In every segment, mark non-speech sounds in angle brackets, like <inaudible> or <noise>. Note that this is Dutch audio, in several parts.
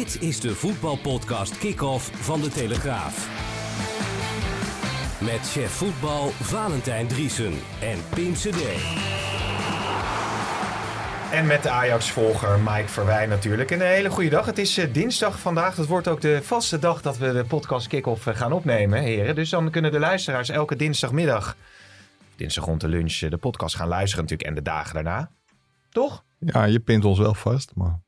Dit is de voetbalpodcast Kick-Off van De Telegraaf. Met chef voetbal Valentijn Driesen en Pim CD. En met de Ajax-volger Mike Verwij natuurlijk. En een hele goede dag. Het is uh, dinsdag vandaag. Dat wordt ook de vaste dag dat we de podcast kick-off uh, gaan opnemen, heren. Dus dan kunnen de luisteraars elke dinsdagmiddag, dinsdag rond de lunch, uh, de podcast gaan luisteren natuurlijk. En de dagen daarna. Toch? Ja, je pint ons wel vast, maar...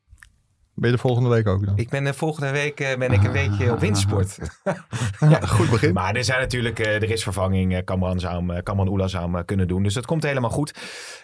Ben je de volgende week ook dan? Ik ben de volgende week ben ik een weekje op windsport. <laughs> ja, goed begin. Maar er zijn natuurlijk, er is vervanging. Kamran zou hem, Kamran Oela zou hem kunnen doen. Dus dat komt helemaal goed.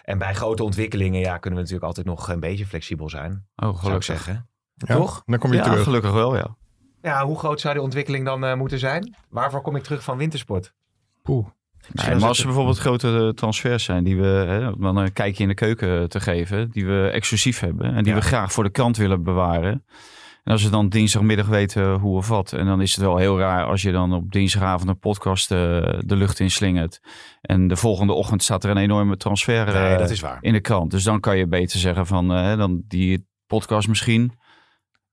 En bij grote ontwikkelingen ja, kunnen we natuurlijk altijd nog een beetje flexibel zijn. Oh, zou ik zeggen. Ja, Toch? Dan kom je ja, terug. gelukkig wel, ja. Ja, hoe groot zou die ontwikkeling dan uh, moeten zijn? Waarvoor kom ik terug van wintersport? Poeh. Nee, maar als er bijvoorbeeld grote transfers zijn die we, hè, dan een kijkje in de keuken te geven, die we exclusief hebben en die Ja. we graag voor de krant willen bewaren. En als we dan dinsdagmiddag weten hoe of wat, en dan is het wel heel raar als je dan op dinsdagavond een podcast eh, de lucht in slingert. En de volgende ochtend staat er een enorme transfer Nee, eh, dat is waar. in de krant. Dus dan kan je beter zeggen van, eh, dan die podcast misschien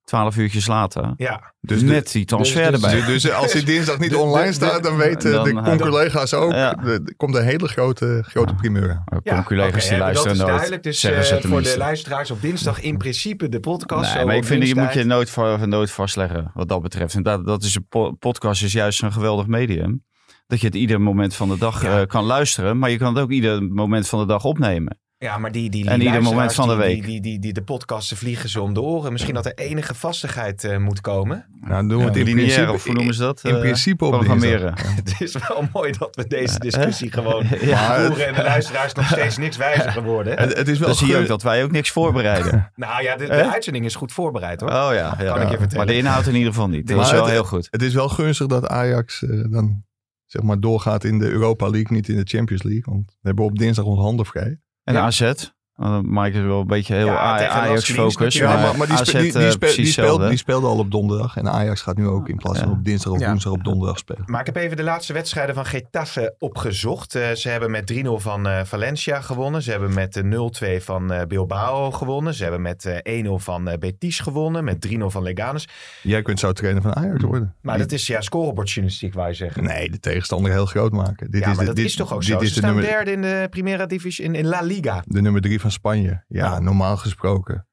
twaalf uurtjes later. Ja, Dus de- met die transfer dus- erbij. Dus, dus als die dinsdag niet <laughs> De- online staat, dan weten dan, de conculega's ook. Ja. Er komt een hele grote, grote primeur. Ja conculega's die luisteren Dat is nooit. Dus eh, voor de luisteraars op dinsdag in principe de podcast. Nee, zo maar ik vind dat je moet je nooit, nooit vastleggen wat dat betreft. En dat, dat is een po- podcast is juist een geweldig medium. Dat je het ieder moment van de dag Ja. eh, kan luisteren, maar je kan het ook ieder moment van de dag opnemen. Ja, maar die, die, die En ieder moment luisteraars, van de die- week. Die, die, die, die, de podcasten vliegen ze om de oren. Misschien dat er enige vastigheid eh, moet komen. Nou, doen we het in Lineair, principe, of hoe noemen ze dat? in Eh, principe op programmeren. <laughs> Het is wel mooi dat we deze discussie gewoon <laughs> Ja. voeren. En de luisteraars nog <laughs> steeds niks wijzer geworden. Het, het is wel Dan zie je gun- ook dat wij ook niks voorbereiden. Nou ja, de, uitzending is goed voorbereid hoor. Oh ja, ja. Kan ik je vertellen. maar de inhoud in ieder geval niet. Dat is wel het- heel goed. Het is wel gunstig dat Ajax eh, dan zeg maar doorgaat in de Europa League, niet in de Champions League. Want we hebben op dinsdag onze handen vrij. En Ja. AZ, uh, Mike is wel een beetje heel Ja, A- tegen Las Ajax Clinics focus. natuurlijk. Ja, maar, maar die, AZ, die, die, eh, die, speelde, die speelde al op donderdag. En Ajax gaat nu ook in plaats van Ja. op dinsdag of Ja. woensdag op donderdag spelen. Maar ik heb even de laatste wedstrijden van Getafe opgezocht. Eh, ze hebben met 3-0 van eh, Valencia gewonnen. Ze hebben met eh, 0-2 van eh, Bilbao gewonnen. Ze hebben met eh, 1-0 van eh, Betis gewonnen. Met 3-0 van Leganes. Jij kunt zo trainer van Ajax worden. Maar dat is ja scorebordjournalistiek, wou je zeggen. Nee, de tegenstander heel groot maken. Dit ja, is maar de, dat dit, is toch ook dit zo? is Ze de staan nummer, derde in de Primera Divisie in, in La Liga. de nummer drie van Spanje. Ja, Ja. normaal gesproken.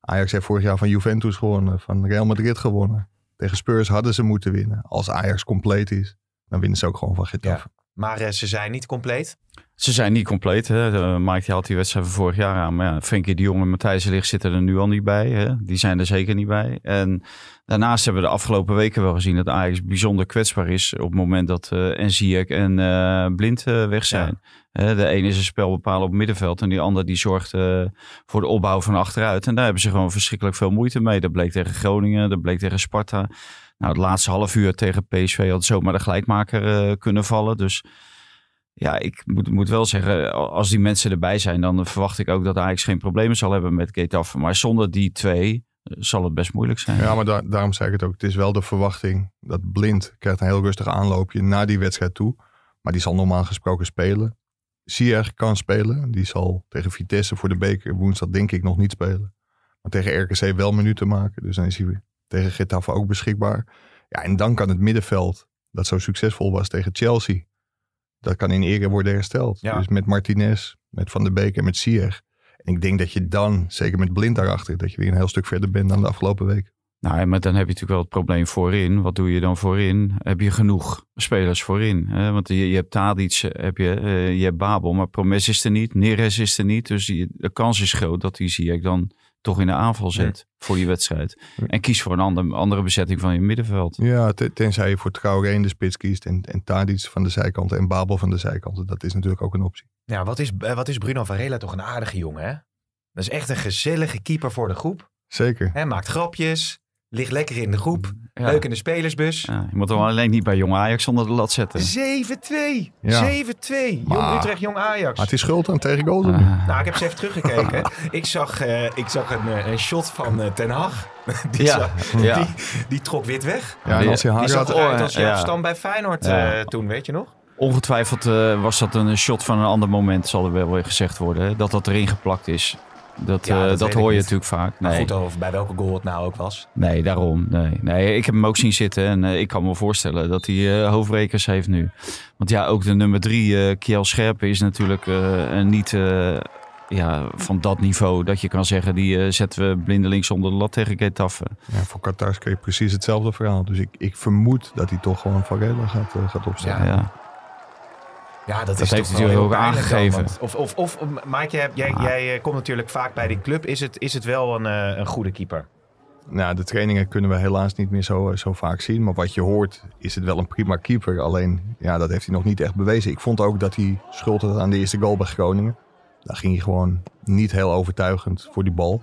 Ajax heeft vorig jaar van Juventus gewonnen, van Real Madrid gewonnen. Tegen Spurs hadden ze moeten winnen. Als Ajax compleet is, dan winnen ze ook gewoon van Getafe. Maar eh, ze zijn niet compleet. Ze zijn niet compleet. Hè. De- Mike die had die wedstrijd van vorig jaar aan. Maar ja, Frenkie de Jong en Matthijs de Ligt zitten er nu al niet bij. Hè. Die zijn er zeker niet bij. En daarnaast hebben we de afgelopen weken wel gezien dat Ajax bijzonder kwetsbaar is. Op het moment dat eh en Ziyech en eh, Blind eh, weg zijn. De ene is een spelbepaler op het middenveld. En die ander die zorgt eh, voor de opbouw van achteruit. En daar hebben ze gewoon verschrikkelijk veel moeite mee. Dat bleek tegen Groningen. Dat bleek tegen Sparta. Nou, het laatste half uur tegen PSV had zomaar de gelijkmaker eh, kunnen vallen. Dus ja, ik moet, moet wel zeggen, als die mensen erbij zijn, dan verwacht ik ook dat Ajax geen problemen zal hebben met Getafe. Maar zonder die twee eh, zal het best moeilijk zijn. Ja, maar da- daarom zei ik het ook. Het is wel de verwachting dat Blind krijgt een heel rustig aanloopje naar die wedstrijd toe. Maar die zal normaal gesproken spelen. Ziyech kan spelen. Die zal tegen Vitesse voor de beker woensdag denk ik nog niet spelen. Maar tegen RKC wel minuten maken. Dus dan is hij tegen Getafe ook beschikbaar. Ja, en dan kan het middenveld, dat zo succesvol was tegen Chelsea. Dat kan in ere worden hersteld. Ja. Dus met Martinez, met Van der Beek en met Ziyech. En ik denk dat je dan, zeker met Blind daarachter, dat je weer een heel stuk verder bent dan de afgelopen week. Nou, maar dan heb je natuurlijk wel het probleem voorin. Wat doe je dan voorin? Heb je genoeg spelers voorin? Hè? Want je, je hebt Tadic, heb je, eh, je hebt Babel, maar Promes is er niet. Neres is er niet. Dus die, de kans is groot dat die zie ik dan toch in de aanval zet voor die wedstrijd. En kies voor een ander, andere bezetting van je middenveld. Ja, te- tenzij je voor Traoré in de spits kiest en, en Tadic van de zijkant en Babel van de zijkant. Dat is natuurlijk ook een optie. Ja, wat is, eh, wat is Bruno Varela toch een aardige jongen, hè? Dat is echt een gezellige keeper voor de groep. Zeker. Hij maakt grapjes, ligt lekker in de groep, Ja. leuk in de spelersbus. Ja, je moet hem alleen niet bij Jong Ajax onder de lat zetten. 7-2. Ja. 7-2. Jong Utrecht, Jong Ajax. Maar het is schuld aan tegen goals. Ah. Nou, ik heb eens even teruggekeken. <laughs> ik zag, eh, ik zag een, eh, een shot van eh, Ten Hag. <laughs> Die, Ja, zag- ja. die, die trok wit weg. Ja, Die zag had, eruit als Stam bij Feyenoord Ja. eh, toen, weet je nog? Ongetwijfeld eh, was dat een shot van een ander moment, zal er wel weer gezegd worden. hè, Dat dat erin geplakt is. Dat, Ja, eh, dat, hoor je niet. natuurlijk vaak. Maar Nee, goed, over bij welke goal het nou ook was. nee daarom. Nee. nee, ik heb hem ook zien zitten en eh, ik kan me voorstellen dat hij eh, hoofdbrekers heeft nu. Want ja, ook de nummer drie, eh Kiel Scherpen, is natuurlijk eh, niet eh, ja, van dat niveau dat je kan zeggen, die eh, zetten we blindelings onder de lat tegen Getafe. ja, voor Qatar kreeg je precies hetzelfde verhaal. Dus ik, ik vermoed dat hij toch gewoon Varela gaat, gaat opstellen. Ja. Ja. Ja, dat, Dat is heeft heel ook dan, aangegeven. Of, of, of Mike, jij, jij, Ah. jij eh, komt natuurlijk vaak bij die club. Is het, is het wel een, eh, een goede keeper? Nou, de trainingen kunnen we helaas niet meer zo, zo vaak zien. Maar wat je hoort, is het wel een prima keeper. Alleen, ja, dat heeft hij nog niet echt bewezen. Ik vond ook dat hij schuld had aan de eerste goal bij Groningen. Daar ging hij gewoon niet heel overtuigend voor die bal.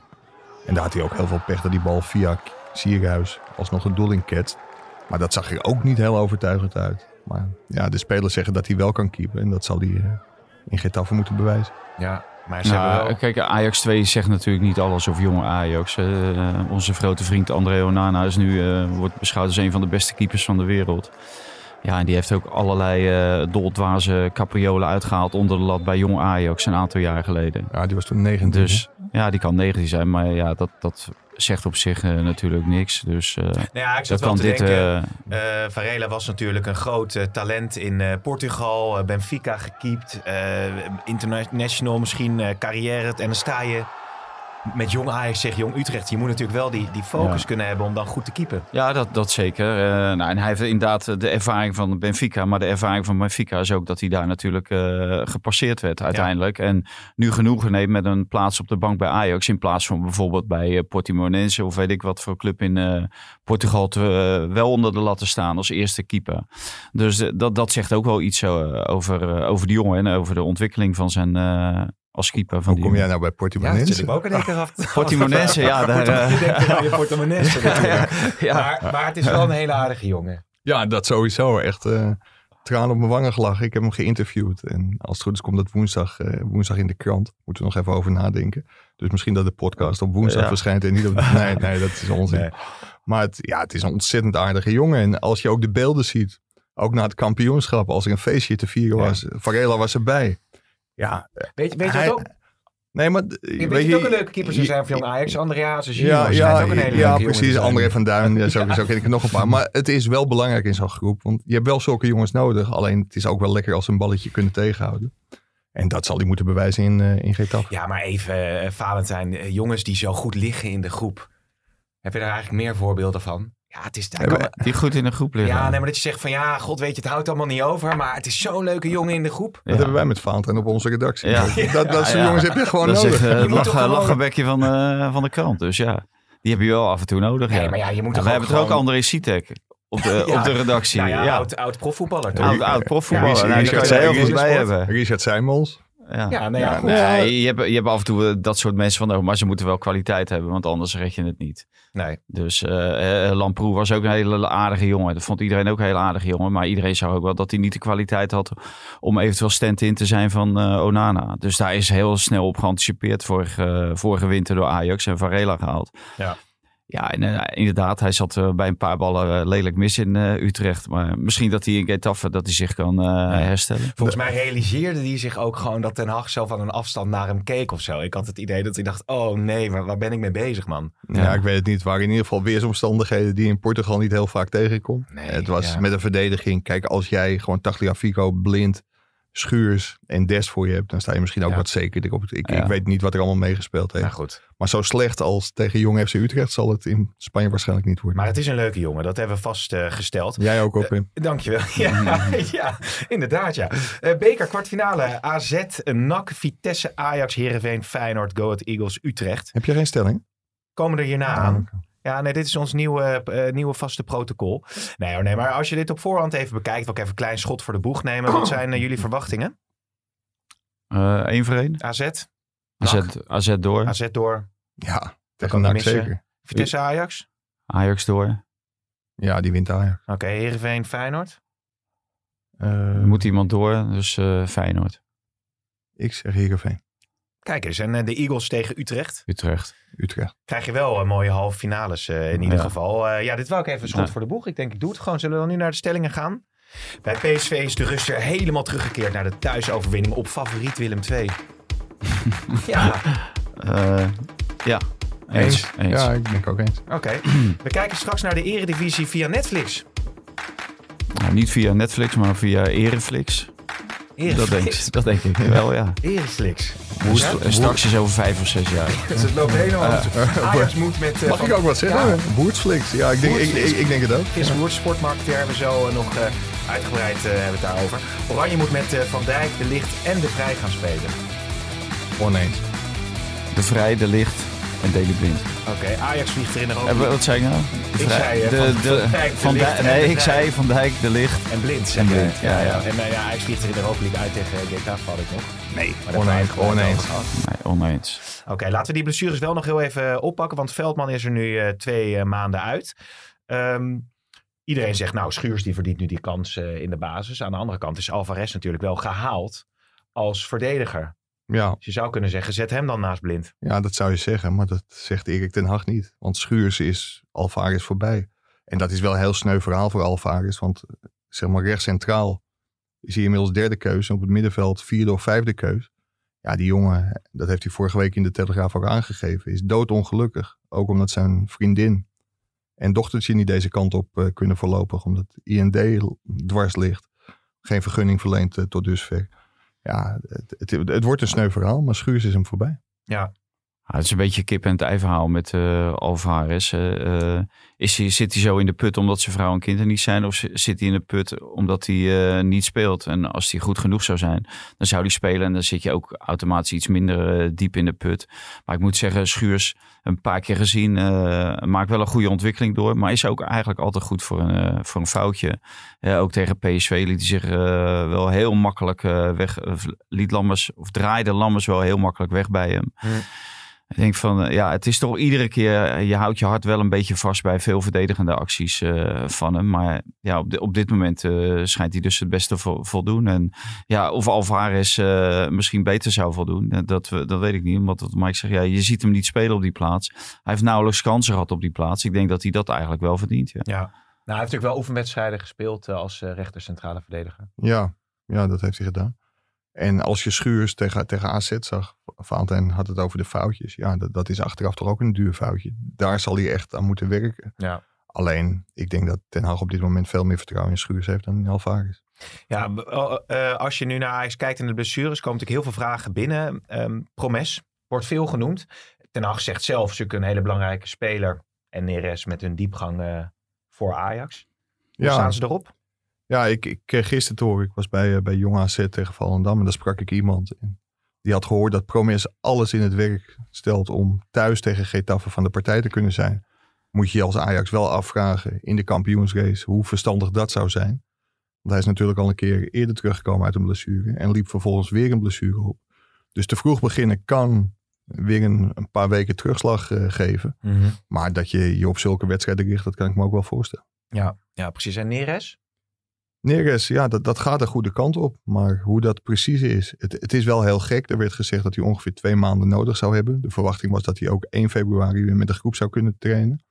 En daar had hij ook heel veel pech dat die bal via Sierhuis alsnog een doel in ketst. Maar dat zag er ook niet heel overtuigend uit. Maar ja, de spelers zeggen dat hij wel kan keepen. En dat zal hij eh, in Getafe moeten bewijzen. Ja, maar ze hebben Nou, wel... Kijk, Ajax 2 zegt natuurlijk niet alles over jonge Ajax. Eh, onze grote vriend André Onana is nu, eh, wordt beschouwd als een van de beste keepers van de wereld. Ja, en die heeft ook allerlei eh doldwaze capriolen uitgehaald onder de lat bij jong Ajax een aantal jaar geleden. Ja, die was toen 19. Dus ja, die kan 19 zijn, maar ja, dat, dat zegt op zich eh, natuurlijk niks. Dus eh, Nou ja, ik zat dat wel kan te dit... denken... eh, Varela was natuurlijk een groot talent in Portugal. Benfica gekiept. international misschien carrière. En dan sta je met jong Ajax zeg jong Utrecht. Je moet natuurlijk wel die, die focus Ja. kunnen hebben om dan goed te keepen. Ja, dat, dat zeker. Eh, nou, en hij heeft inderdaad de ervaring van Benfica. Maar de ervaring van Benfica is ook dat hij daar natuurlijk eh, gepasseerd werd uiteindelijk. En nu genoegen neemt met een plaats op de bank bij Ajax. In plaats van bijvoorbeeld bij eh, Portimonense of weet ik wat voor club in Portugal te, wel onder de lat te staan als eerste keeper. Dus dat, dat zegt ook wel iets over, over die jongen en over de ontwikkeling van zijn als keeper. Van Hoe die kom jij nou bij Portimonense? ook in één keer af. Portimonense, ja. <laughs> Daar, eh, Je denkt aan je portemonnees <laughs> natuurlijk. ja. Maar, maar het is wel een hele aardige jongen. Ja, dat sowieso. Echt eh tranen op mijn wangen gelachen. Ik heb hem geïnterviewd. En als het goed is komt dat woensdag, eh, woensdag in de krant. Moeten we nog even over nadenken. Dus misschien dat de podcast op woensdag Ja. verschijnt. En niet op... <laughs> Nee, nee, dat is onzin. Nee. Maar het, ja, het is een ontzettend aardige jongen. En als je ook de beelden ziet. Ook na het kampioenschap. Als er een feestje te vieren Ja. was. Varela was erbij. Ja, Weet, je- weet je Hij- wat ook? nee, maar... Weet, je ook een leuke keeper zou zijn voor jong Ajax? André Hazes Ja, ja, ook een hele ja precies. André van Duin. Ja, zo, <laughs> zo ken ik er nog een paar. Maar het is wel belangrijk in zo'n groep. Want je hebt wel zulke jongens nodig. Alleen het is ook wel lekker als ze een balletje kunnen tegenhouden. En dat zal hij moeten bewijzen in, eh in Getafe. Ja, maar even, eh, Valentijn, eh, jongens die zo goed liggen in de groep. Heb je daar eigenlijk meer voorbeelden van? Ja, het is... Kan- Die goed in een groep liggen. ja, nee, maar dat je zegt van ja, god weet je, het houdt allemaal niet over. Maar het is zo'n leuke jongen in de groep. Dat hebben wij met Valentijn op onze redactie. Ja. Dat, dat soort jongens heb je gewoon dat nodig. eh, Je het moet toch lachen, gewoon- lachenbekje van, eh, van de krant. Dus ja, die heb je wel af en toe nodig. Nee, ja. maar ja, je moet toch we hebben er ook gewoon- André Sitek <laughs> op de, Ja. op de redactie. Nou ja, ja, oud, oud profvoetballer toch? oud, oud profvoetballer. Ja, nou, daar Richard- kan je heel Richard- goed bij Richard- hebben. Richard Seymons. Ja. Ja, nee, ja, Ja, goed. Nee, je, hebt, je hebt af en toe eh, dat soort mensen van nodig, maar ze moeten wel kwaliteit hebben, want anders red je het niet. Nee. Dus eh eh, Lamproe was ook een hele aardige jongen. Dat vond iedereen ook een hele aardige jongen. Maar iedereen zag ook wel dat hij niet de kwaliteit had om eventueel stand-in te zijn van eh, Onana. Dus daar is heel snel op geanticipeerd vorige, vorige winter door Ajax en Varela gehaald. Ja. Ja, en, eh, inderdaad, hij zat eh, bij een paar ballen eh, lelijk mis in Utrecht. Maar misschien dat hij in Getafe dat hij zich kan eh, herstellen. Volgens mij realiseerde hij zich ook gewoon dat Ten Hag zo van een afstand naar hem keek of zo. Ik had het idee dat hij dacht, oh nee, waar, waar ben ik mee bezig man? Ja. ik weet het niet. Het waren in ieder geval weersomstandigheden die je in Portugal niet heel vaak tegenkomt. Nee, het was ja. met een verdediging. Kijk, als jij gewoon Tagliafico, Blind, Schuurs en Dest voor je hebt, dan sta je misschien ook Ja. wat zekerder op. Ik, Ja. ik weet niet wat er allemaal meegespeeld heeft. Nou goed. Maar zo slecht als tegen Jong FC Utrecht zal het in Spanje waarschijnlijk niet worden. Maar het is een leuke jongen, dat hebben we vastgesteld. Jij ook op in. Dankjewel. <laughs> Ja, ja, inderdaad ja. Eh, beker kwartfinale AZ, NAC, Vitesse, Ajax, Heerenveen, Feyenoord, Go Ahead Eagles, Utrecht. Heb je geen stelling? Komen er hierna Ah, aan. Ja, nee, dit is ons nieuwe, eh, nieuwe vaste protocol. Nee hoor, nee, maar als je dit op voorhand even bekijkt, wil ik even een klein schot voor de boeg nemen. Wat zijn eh, jullie verwachtingen? Eén voor één. AZ? AZ. AZ door. AZ door. Ja, kan tegen ik NAC missen. zeker. Vitesse Ajax. Ajax door. Ja, die wint Ajax. Oké, Heerenveen Feyenoord. Eh, Er moet iemand door, dus eh, Feyenoord. Ik zeg Heerenveen. Kijk eens, en eh, de Eagles tegen Utrecht. Utrecht. Utrecht. Krijg je wel een mooie halve finales eh, in ieder Ja. geval. Eh, ja, dit wou ik even schot Ja. voor de boeg. Ik denk, ik doe het gewoon. Zullen we dan nu naar de stellingen gaan? Bij PSV is de rust weer helemaal teruggekeerd naar de thuisoverwinning op favoriet Willem II. <laughs> ja, Eh, ja, eens. eens. Ja, ik denk ook eens. oké. We kijken straks naar de eredivisie via Netflix. Nou, niet via Netflix, maar via Ereflix. Dat denk, ik- dat denk ik wel, ja. Ereflix. St- Ja? straks is over vijf of zes jaar. Dus <laughs> het loopt helemaal goed. Ajax moet met... eh, Mag van- ik ook wat zeggen? Ja. Ja, ik denk, ik, ik, ik denk het ook. Chris Woert, sportmarketeer, hebben we zo eh, nog eh, uitgebreid eh, hebben we het daarover. Oranje moet met eh, Van Dijk, De Licht en De Vrij gaan spelen. Oneens. De Vrij, De Licht en Deli Blind. Oké, Ajax vliegt er in de Eh, wat zei ik nou? Ik zei, eh, de, Van- de, Van Dijk, De Van Dijk- Nee, ik zei Van Dijk, De Licht. En blind. En blind, ja, ja. En eh, ja, Ajax vliegt er in de Europa League uit tegen GK, had ik nog. Nee, Maar oneens. Oneens. Nee. Oké, laten we die blessures wel nog heel even oppakken. Want Veldman is er nu twee maanden uit. Ehm, iedereen zegt, nou, Schuurs die verdient nu die kans in de basis. Aan de andere kant is Alvarez natuurlijk wel gehaald als verdediger. Ja, Dus je zou kunnen zeggen, zet hem dan naast Blind. ja, dat zou je zeggen. Maar dat zegt Erik ten Hag niet. Want Schuurs is Alvarez voorbij. En dat is wel een heel sneu verhaal voor Alvarez. Want zeg maar rechts centraal is hij inmiddels derde keus. En op het middenveld vierde of vijfde keus. Ja, die jongen, dat heeft hij vorige week in de Telegraaf ook aangegeven, is doodongelukkig. Ook omdat zijn vriendin en dochtertje niet deze kant op eh, kunnen voorlopig. Omdat IND dwars ligt. Geen vergunning verleend eh, tot dusver. Ja, het, het, wordt een sneu verhaal, maar Schuurs is hem voorbij. Ja, Ja, het is een beetje kip en het ei verhaal met eh Alvarez. eh, is hij, zit hij zo in de put omdat zijn vrouw en kind er niet zijn? Of zi- zit hij in de put omdat hij eh, niet speelt? En als hij goed genoeg zou zijn, dan zou hij spelen. En dan zit je ook automatisch iets minder diep in de put. Maar ik moet zeggen, Schuurs een paar keer gezien. maakt wel een goede ontwikkeling door. Maar is ook eigenlijk altijd goed voor een, voor een foutje. Ook tegen PSV liet hij zich wel heel makkelijk weg. liet Lammers, of draaide Lammers wel heel makkelijk weg bij hem. Ik denk van, eh, ja, het is toch iedere keer, eh, je houdt je hart wel een beetje vast bij veel verdedigende acties eh, van hem. Maar ja, op, di- op dit moment eh, schijnt hij dus het beste vo- voldoen. En ja, of Alvarez eh, misschien beter zou voldoen, dat, we- dat weet ik niet. Omdat wat Mike zegt, ja, je ziet hem niet spelen op die plaats. Hij heeft nauwelijks kansen gehad op die plaats. Ik denk dat hij dat eigenlijk wel verdient, ja. ja. Nou, hij heeft natuurlijk wel oefenwedstrijden gespeeld als eh, rechter centrale verdediger. Ja, ja, dat heeft hij gedaan. En als je Schuurs tegen, tegen AZ zag, Valentijn had het over de foutjes. Ja, dat, dat is achteraf toch ook een duur foutje. Daar zal hij echt aan moeten werken. Ja. Alleen, ik denk dat Ten Hag op dit moment veel meer vertrouwen in Schuurs heeft dan in Alvarez. Ja, eh, als je nu naar Ajax kijkt in de blessures, komen natuurlijk heel veel vragen binnen. Ehm, Promes wordt veel genoemd. Ten Hag zegt zelf, ze een hele belangrijke speler. En Neres met hun diepgang eh, voor Ajax. Hoe Ja, staan ze erop? Ja ik, ik kreeg gisteren te horen, ik was bij, eh, bij Jong AZ tegen Volendam en daar sprak ik iemand. En die had gehoord dat Promes alles in het werk stelt om thuis tegen Getafe van de partij te kunnen zijn. Moet je je als Ajax wel afvragen in de kampioensrace hoe verstandig dat zou zijn. Want hij is natuurlijk al een keer eerder teruggekomen uit een blessure en liep vervolgens weer een blessure op. Dus te vroeg beginnen kan weer een, een paar weken terugslag eh, geven. Maar dat je je op zulke wedstrijden richt, dat kan ik me ook wel voorstellen. Ja, ja, precies. En Neres? Neres, ja, dat, dat gaat de goede kant op. Maar hoe dat precies is, het, het is wel heel gek. Er werd gezegd dat hij ongeveer twee maanden nodig zou hebben. De verwachting was dat hij ook 1 februari weer met de groep zou kunnen trainen.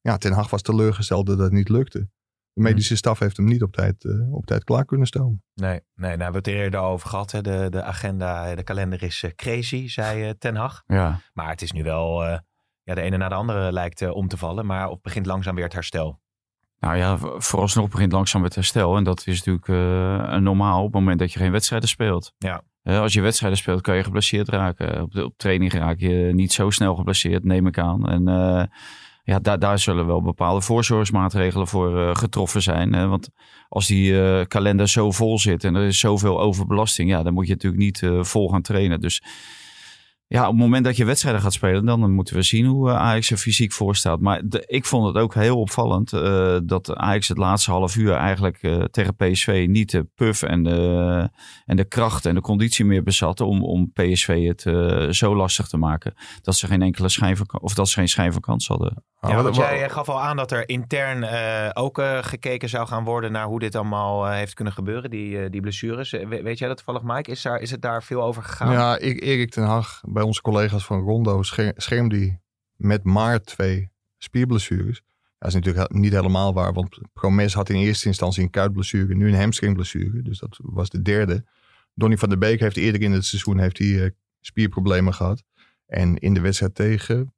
Ja, Ten Hag was teleurgesteld dat dat niet lukte. De medische staf heeft hem niet op tijd, eh, op tijd klaar kunnen stomen. Nee, nee nou, we hebben het er eerder over gehad. Hè. De, de agenda, de kalender is eh, crazy, zei eh, Ten Hag. Ja, Maar het is nu wel, eh, ja, de ene na de andere lijkt eh, om te vallen. Maar het begint langzaam weer het herstel. Nou ja, vooralsnog begint langzaam het herstel. En dat is natuurlijk eh, normaal op het moment dat je geen wedstrijden speelt. Ja. Eh, als je wedstrijden speelt, kan je geblesseerd raken. Op, de, op training raak je niet zo snel geblesseerd, neem ik aan. En eh, ja, daar, daar zullen wel bepaalde voorzorgsmaatregelen voor getroffen zijn. Hè? Want als die kalender zo vol zit en er is zoveel overbelasting, ja, dan moet je natuurlijk niet vol gaan trainen. Dus ja, op het moment dat je wedstrijden gaat spelen, dan moeten we zien hoe eh, Ajax er fysiek voor staat. Maar de, ik vond het ook heel opvallend uh, dat Ajax het laatste half uur eigenlijk uh, tegen PSV niet de puff en de, en de kracht en de conditie meer bezat om, om PSV het zo lastig te maken dat ze geen enkele schijn van, of dat ze geen schijn van kans hadden. Ja, want jij gaf al aan dat er intern ook gekeken zou gaan worden naar hoe dit allemaal heeft kunnen gebeuren, die, die blessures. weet jij dat toevallig, Mike? Is, daar, is het daar veel over gegaan? Ja, ik, Erik ten Hag bij onze collega's van Rondo scherm die met maar twee spierblessures. Dat is natuurlijk niet helemaal waar, want Promes had in eerste instantie een kuitblessure, nu een hamstringblessure. Dus dat was de derde. Donny van der Beek heeft eerder in het seizoen heeft hij, uh, spierproblemen gehad. En in de wedstrijd tegen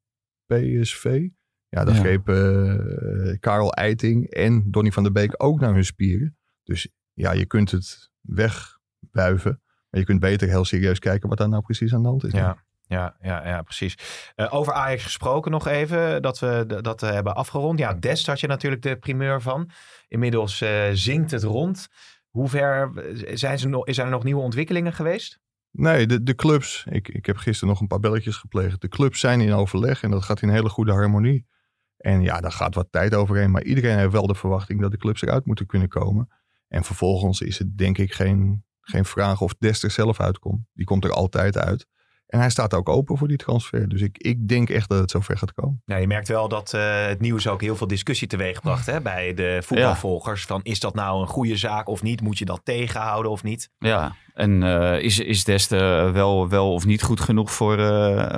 PSV, ja, daar ja. greep uh, Karel Eiting en Donny van der Beek ook naar hun spieren. Dus ja, je kunt het wegbuiven. Maar je kunt beter heel serieus kijken wat daar nou precies aan de hand is. Ja. Ja, ja, ja precies. Uh, over Ajax gesproken nog even, dat we dat hebben afgerond. Ja, Dest had je natuurlijk de primeur van. Inmiddels uh, zingt het rond. Hoe ver zijn, ze nog, zijn er nog nieuwe ontwikkelingen geweest? Nee, de, de clubs. Ik, ik heb gisteren nog een paar belletjes gepleegd. De clubs zijn in overleg en dat gaat in hele goede harmonie. En ja, daar gaat wat tijd overheen. Maar iedereen heeft wel de verwachting dat de clubs eruit moeten kunnen komen. En vervolgens is het denk ik geen geen vraag of Dest er zelf uitkomt. Die komt er altijd uit. En hij staat ook open voor die transfer. Dus ik, ik denk echt dat het zover gaat komen. Ja, je merkt wel dat uh, het nieuws ook heel veel discussie teweegbracht hè, bij de voetbalvolgers. Van is dat nou een goede zaak of niet? Moet je dat tegenhouden of niet? Ja, en uh, is, is Dest uh, wel, wel of niet goed genoeg voor,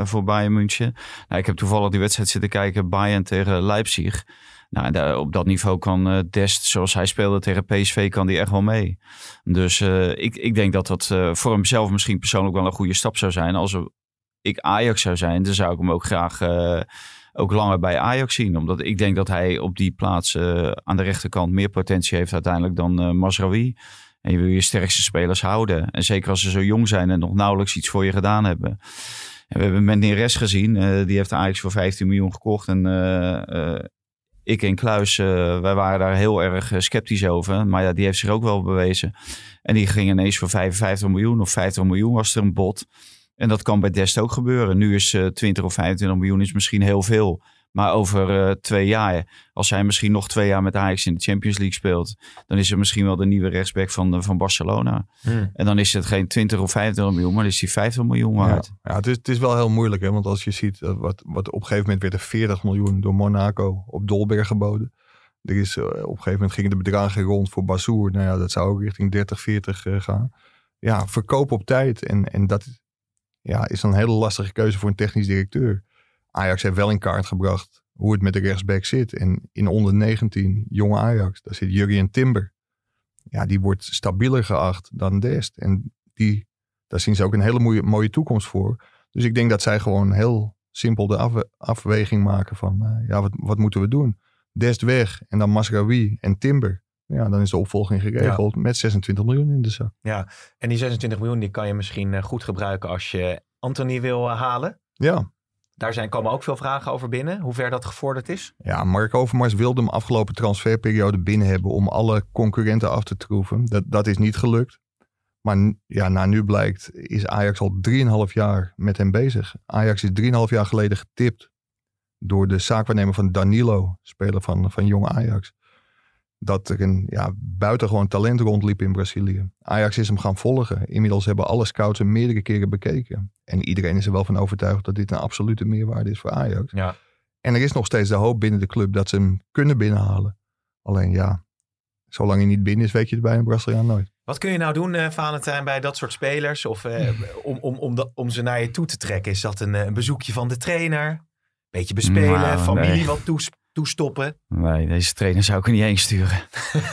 voor Bayern München? Nou, ik heb toevallig die wedstrijd zitten kijken. Bayern tegen Leipzig. Nou, op dat niveau kan uh, Dest, zoals hij speelde tegen PSV, kan die echt wel mee. Dus uh, ik, ik denk dat dat uh, voor hemzelf misschien persoonlijk wel een goede stap zou zijn. Als ik Ajax zou zijn, dan zou ik hem ook graag ook langer bij Ajax zien. Omdat ik denk dat hij op die plaats aan de rechterkant meer potentie heeft uiteindelijk dan uh, Masraoui. En je wil je sterkste spelers houden. En zeker als ze zo jong zijn en nog nauwelijks iets voor je gedaan hebben. En we hebben Menderes gezien. die heeft Ajax voor 15 miljoen gekocht. En ik en Kluis, uh, wij waren daar heel erg eh, sceptisch over. Maar ja, die heeft zich ook wel bewezen. En die ging ineens voor 55 miljoen of 50 miljoen was er een bod. En dat kan bij Dest ook gebeuren. Nu is uh, eh, 20 of 25 miljoen is misschien heel veel. Maar over uh, twee jaar, als hij misschien nog twee jaar met Ajax in de Champions League speelt, dan is er misschien wel de nieuwe rechtsback van, van Barcelona. Hmm. En dan is het geen 20 of 25 miljoen, maar dan is hij 50 miljoen waard. Ja, ja het, is, het is wel heel moeilijk, hè? want als je ziet, uh, wat, wat op een gegeven moment werd er 40 miljoen door Monaco op Dolberg geboden. Er is, op een gegeven moment gingen de bedragen rond voor Bazoer. Nou ja, dat zou ook richting 30, 40 gaan. Ja, verkoop op tijd. En, en dat ja, is dan een hele lastige keuze voor een technisch directeur. Ajax heeft wel in kaart gebracht hoe het met de rechtsback zit. En in onder 19, jonge Ajax, daar zit Jurgen Timber. Ja, die wordt stabieler geacht dan Dest. En die, daar zien ze ook een hele mooie, mooie toekomst voor. Dus ik denk dat zij gewoon heel simpel de afweging maken van, uh, ja, wat, wat moeten we doen? Dest weg en dan Masraoui en Timber. Ja, dan is de opvolging geregeld met 26 miljoen in de zak. Ja, en die 26 miljoen die kan je misschien eh, goed gebruiken als je Anthony wil eh, halen. Ja. Daar zijn, komen ook veel vragen over binnen, hoe ver dat gevorderd is. Ja, Mark Overmars wilde hem afgelopen transferperiode binnen hebben om alle concurrenten af te troeven. Dat, dat is niet gelukt. Maar ja, na nu blijkt, is Ajax al 3,5 jaar met hem bezig. Ajax is 3,5 jaar geleden getipt door de zaakwaarnemer van Danilo, speler van, van jonge Ajax dat er een ja, buitengewoon talent rondliep in Brazilië. Ajax is hem gaan volgen. Inmiddels hebben alle scouts hem meerdere keren bekeken. En iedereen is er wel van overtuigd dat dit een absolute meerwaarde is voor Ajax. Ja. En er is nog steeds de hoop binnen de club dat ze hem kunnen binnenhalen. Alleen ja, zolang hij niet binnen is, weet je het bij een Braziliaan nooit. Wat kun je nou doen, uh, Valentijn, bij dat soort spelers? Of uh, om, om, om, de, om ze naar je toe te trekken? Is dat een, eh, een bezoekje van de trainer? Beetje bespelen, nou, familie nee. wat toespreken? Toestoppen? Nee, deze trainer zou ik er niet heen sturen.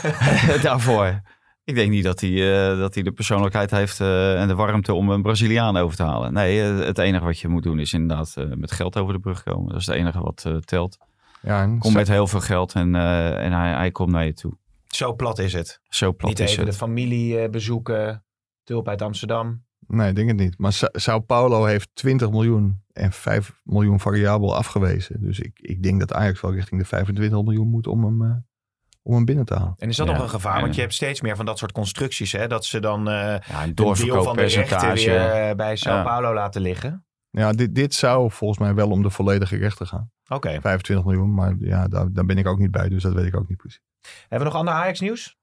<laughs> Daarvoor. Ik denk niet dat hij, uh, dat hij de persoonlijkheid heeft uh, en de warmte om een Braziliaan over te halen. Nee, uh, het enige wat je moet doen is inderdaad met geld over de brug komen. Dat is het enige wat telt. Ja, Kom met heel veel geld en, en hij, hij komt naar je toe. Zo plat is het. Zo plat niet is even het. de familie bezoeken. Tulp uit Amsterdam. Nee, ik denk het niet. Maar Sa Sao Paulo heeft 20 miljoen en 5 miljoen variabel afgewezen. Dus ik, ik denk dat Ajax wel richting de 25 miljoen moet om hem, uh, om hem binnen te halen. En is dat Ja, nog een gevaar? Want je hebt steeds meer van dat soort constructies. Hè? Dat ze dan eh Ja, een een deel van de rechten weer eh, bij Sao Ja. Paulo laten liggen. Ja, dit, dit zou volgens mij wel om de volledige rechten gaan. Oké. 25 miljoen, maar ja, daar, daar ben ik ook niet bij, dus dat weet ik ook niet precies. Hebben we nog ander gaan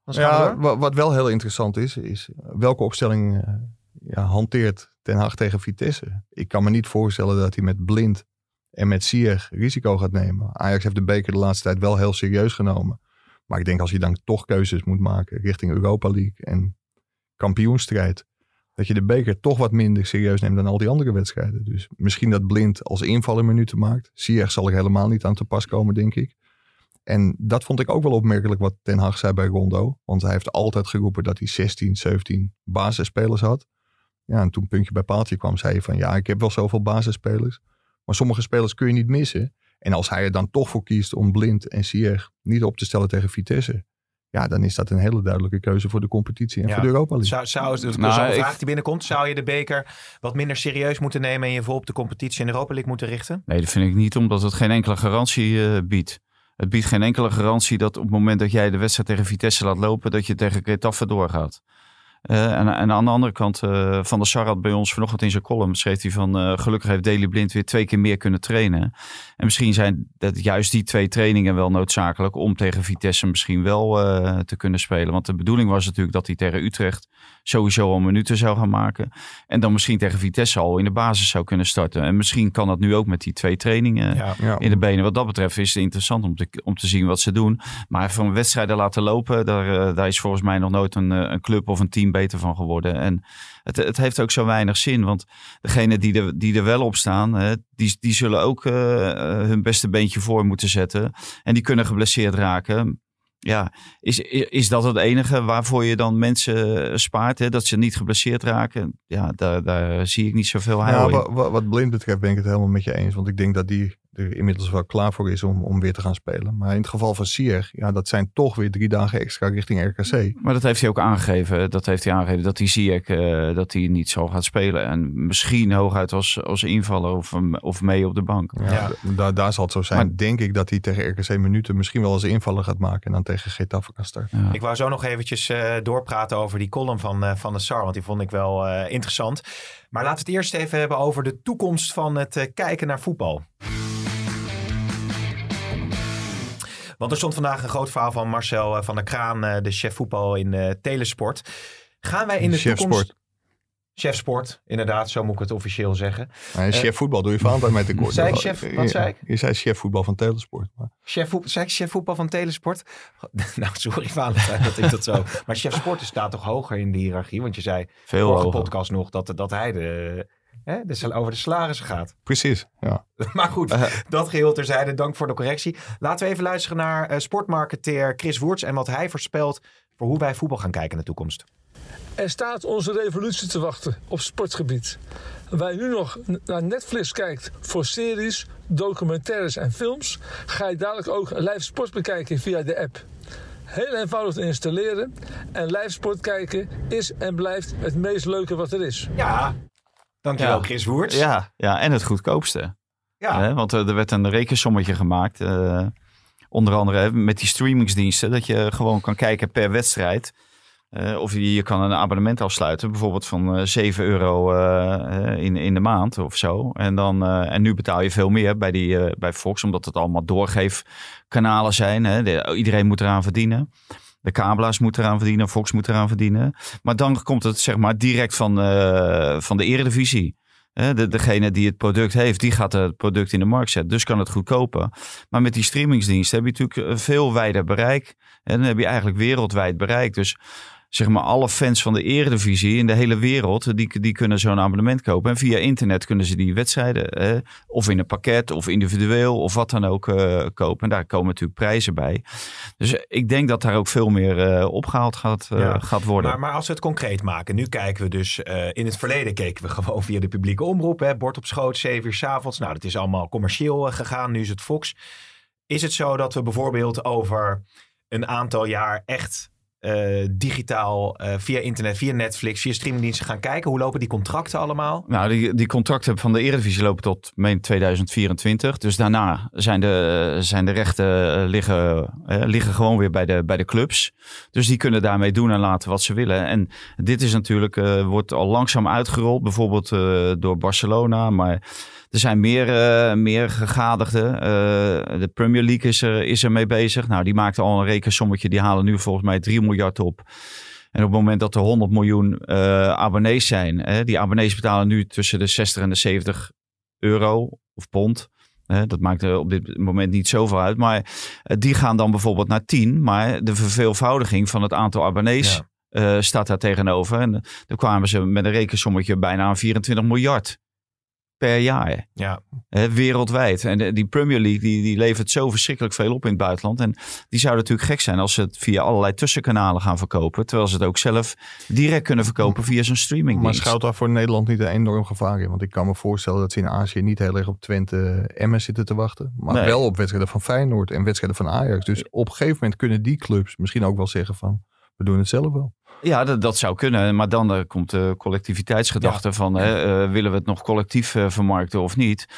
we Ja, wat wel heel interessant is, is welke opstelling eh, ja, hanteert Ten Hag tegen Vitesse. Ik kan me niet voorstellen dat hij met Blind en met Sier risico gaat nemen. Ajax heeft de beker de laatste tijd wel heel serieus genomen. Maar ik denk als je dan toch keuzes moet maken richting Europa League en kampioenstrijd, dat je de beker toch wat minder serieus neemt dan al die andere wedstrijden. Dus misschien dat Blind als invaller minuten maakt. Sier zal er helemaal niet aan te pas komen, denk ik. En dat vond ik ook wel opmerkelijk wat Ten Hag zei bij Rondo. Want hij heeft altijd geroepen dat hij 16, 17 basisspelers had. Ja, en toen puntje bij paaltje kwam, zei hij van ja, ik heb wel zoveel basisspelers. Maar sommige spelers kun je niet missen. En als hij er dan toch voor kiest om Blind en Sier niet op te stellen tegen Vitesse. Ja, dan is dat een hele duidelijke keuze voor de competitie en Ja. voor de Europa League. Zou, zou, het Nou, zo'n ik- vraag die binnenkomt. Zou je de beker wat minder serieus moeten nemen en je vol op de competitie in de Europa League moeten richten? Nee, dat vind ik niet, omdat het geen enkele garantie eh, biedt. Het biedt geen enkele garantie dat op het moment dat jij de wedstrijd tegen Vitesse laat lopen, dat je tegen Getafe doorgaat. Eh, en, en aan de andere kant, eh, Van der Sar had bij ons vanochtend in zijn column, schreef hij van eh, gelukkig heeft Daley Blind weer twee keer meer kunnen trainen. En misschien zijn dat juist die twee trainingen wel noodzakelijk om tegen Vitesse misschien wel te kunnen spelen. Want de bedoeling was natuurlijk dat hij tegen Utrecht sowieso al minuten zou gaan maken. En dan misschien tegen Vitesse al in de basis zou kunnen starten. En misschien kan dat nu ook met die twee trainingen Ja. Ja. in de benen. Wat dat betreft is het interessant om te, om te zien wat ze doen. Maar van wedstrijden laten lopen, daar, daar is volgens mij nog nooit een, een club of een team beter van geworden. En het, het heeft ook zo weinig zin. Want degenen die er, die er wel op staan, hè, die, die zullen ook eh, eh, hun beste beentje voor moeten zetten. En die kunnen geblesseerd raken. Ja, is, is dat het enige waarvoor je dan mensen spaart? Hè? Dat ze niet geblesseerd raken? Ja, daar, daar zie ik niet zoveel heil Ja, in. wa- wa- wat Blind betreft ben ik het helemaal met je eens. Want ik denk dat die er inmiddels wel klaar voor is om, om weer te gaan spelen. Maar in het geval van Sier, ja, dat zijn toch weer drie dagen extra richting RKC. Maar dat heeft hij ook aangegeven. Dat heeft hij aangegeven dat hij Ziyech eh, dat hij niet zal gaan spelen. En misschien hooguit als, als invaller of, of mee op de bank. Ja, Daar, daar zal het zo zijn. Maar- denk ik dat hij tegen RKC minuten misschien wel als invaller gaat maken. En dan tegen Getafe kan starten. Ja. Ik wou zo nog eventjes eh, doorpraten over die column van, eh, van de SAR, want die vond ik wel eh, interessant. Maar laten we het eerst even hebben over de toekomst van het eh, kijken naar voetbal. Want er stond vandaag een groot verhaal van Marcel eh, van der Kraan, eh, de chef voetbal in eh, Telesport. Gaan wij in de Chef toekomst... sport. Chef sport, inderdaad, zo moet ik het officieel zeggen. Nee, chef voetbal doe je van altijd mee tekort. Zei ik chef- wat zei ik? Je, zei chef voetbal van Telesport. Maar Chef, zei ik chef voetbal van Telesport? <laughs> nou, sorry Valentijn dat ik dat zo... Maar chef sport staat toch hoger in de hiërarchie? Want je zei Veel vorige hoger. podcast nog dat, dat hij de, hè, de, sal- over de salarissen gaat. precies, ja. <laughs> Maar goed, dat geheel terzijde. Dank voor de correctie. Laten we even luisteren naar eh, sportmarketeer Chris Woerts en wat hij voorspelt voor hoe wij voetbal gaan kijken in de toekomst. Er staat onze revolutie te wachten op sportgebied. Waar je nu nog naar Netflix kijkt voor series, documentaires en films, ga je dadelijk ook live sport bekijken via de app. Heel eenvoudig te installeren en live sport kijken is en blijft het meest leuke wat er is. Ja, dankjewel Ja. Chris Woerts. Ja, ja, en het goedkoopste. Ja. Hè? Want eh, er werd een rekensommetje gemaakt. eh, onder andere met die streamingsdiensten. Dat je gewoon kan kijken per wedstrijd. Eh, of je, je kan een abonnement afsluiten. Bijvoorbeeld van eh 7 euro in, in de maand of zo. En, dan, en nu betaal je veel meer bij, die, bij Fox. Omdat het allemaal doorgeefkanalen zijn. Hè? De- iedereen moet eraan verdienen. De kabelaars moeten eraan verdienen. Fox moet eraan verdienen. Maar dan komt het zeg maar direct van, eh, van de eredivisie. De, degene die het product heeft, die gaat het product in de markt zetten. Dus kan het goedkoper. Maar met die streamingsdiensten heb je natuurlijk een veel wijder bereik. En dan heb je eigenlijk wereldwijd bereik. Dus zeg maar alle fans van de eredivisie in de hele wereld, die, die kunnen zo'n abonnement kopen. En via internet kunnen ze die wedstrijden hè, of in een pakket of individueel of wat dan ook eh, kopen. En daar komen natuurlijk prijzen bij. Dus ik denk dat daar ook veel meer eh, opgehaald gaat, eh, Ja. gaat worden. Maar, maar als we het concreet maken. Nu kijken we dus, in het verleden keken we <laughs> gewoon via de publieke omroep. Hè, bord op schoot, 7 uur 's avonds. Nou, dat is allemaal commercieel gegaan. Nu is het Fox. Is het zo dat we bijvoorbeeld over een aantal jaar echt eh, digitaal, eh, via internet, via Netflix, via streamingdiensten gaan kijken? Hoe lopen die contracten allemaal? Nou, die, die contracten van de Eredivisie lopen tot meen 2024. Dus daarna zijn de, zijn de rechten eh, liggen, liggen gewoon weer bij de, bij de clubs. Dus die kunnen daarmee doen en laten wat ze willen. En dit is natuurlijk, wordt al langzaam uitgerold. Bijvoorbeeld door Barcelona. Maar er zijn meer, eh, meer gegadigden. Eh, de Premier League is er, is er mee bezig. Nou, die maakte al een rekensommetje. Die halen nu volgens mij 3 miljard op. En op het moment dat er 100 miljoen eh, abonnees zijn, hè, die abonnees betalen nu tussen de 60 en de 70 euro of pond. Hè, dat maakt er op dit moment niet zoveel uit. Maar die gaan dan bijvoorbeeld naar 10. Maar de verveelvoudiging van het aantal abonnees staat daar tegenover. En dan kwamen ze met een rekensommetje bijna aan 24 miljard per jaar. Ja, wereldwijd. En de- die Premier League die, die levert zo verschrikkelijk veel op in het buitenland. En die zou natuurlijk gek zijn als ze het via allerlei tussenkanalen gaan verkopen. Terwijl ze het ook zelf direct kunnen verkopen via zo'n streaming. Maar schuilt daar voor Nederland niet een enorm gevaar in? Want ik kan me voorstellen dat ze in Azië niet heel erg op Twente Emmen zitten te wachten. Maar Nee. wel op wedstrijden van Feyenoord en wedstrijden van Ajax. Dus op een gegeven moment kunnen die clubs misschien ook wel zeggen van... We doen het zelf wel. Ja, dat, dat zou kunnen. Maar dan eh, komt de collectiviteitsgedachte van eh, willen we het nog collectief eh, vermarkten of niet?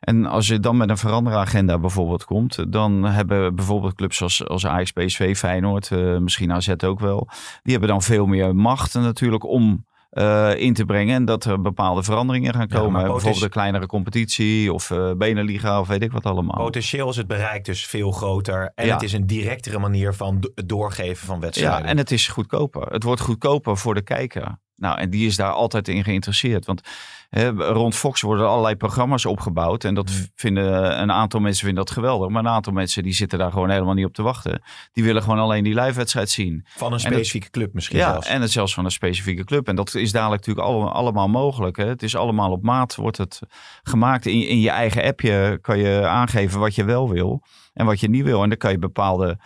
En als je dan met een veranderagenda bijvoorbeeld komt, dan hebben bijvoorbeeld clubs als, als Ajax, PSV, Feyenoord, misschien AZ ook wel, die hebben dan veel meer macht natuurlijk om eh, in te brengen en dat er bepaalde veranderingen gaan komen. bijvoorbeeld een kleinere competitie of eh Beneliga of weet ik wat allemaal. potentieel is het bereik dus veel groter. En Ja. het is een directere manier van het doorgeven van wedstrijden. Ja, en het is goedkoper. Het wordt goedkoper voor de kijker. Nou, en die is daar altijd in geïnteresseerd. Want rond Fox worden allerlei programma's opgebouwd. En dat Hmm. vinden een aantal mensen vinden dat geweldig. Maar een aantal mensen die zitten daar gewoon helemaal niet op te wachten. Die willen gewoon alleen die live-wedstrijd zien. Van een specifieke club misschien Ja, zelfs. en het zelfs van een specifieke club. En dat is dadelijk natuurlijk allemaal, allemaal mogelijk. Hè? Het is allemaal op maat, wordt het gemaakt. In, in je eigen appje kan je aangeven wat je wel wil en wat je niet wil. En dan kan je bepaalde...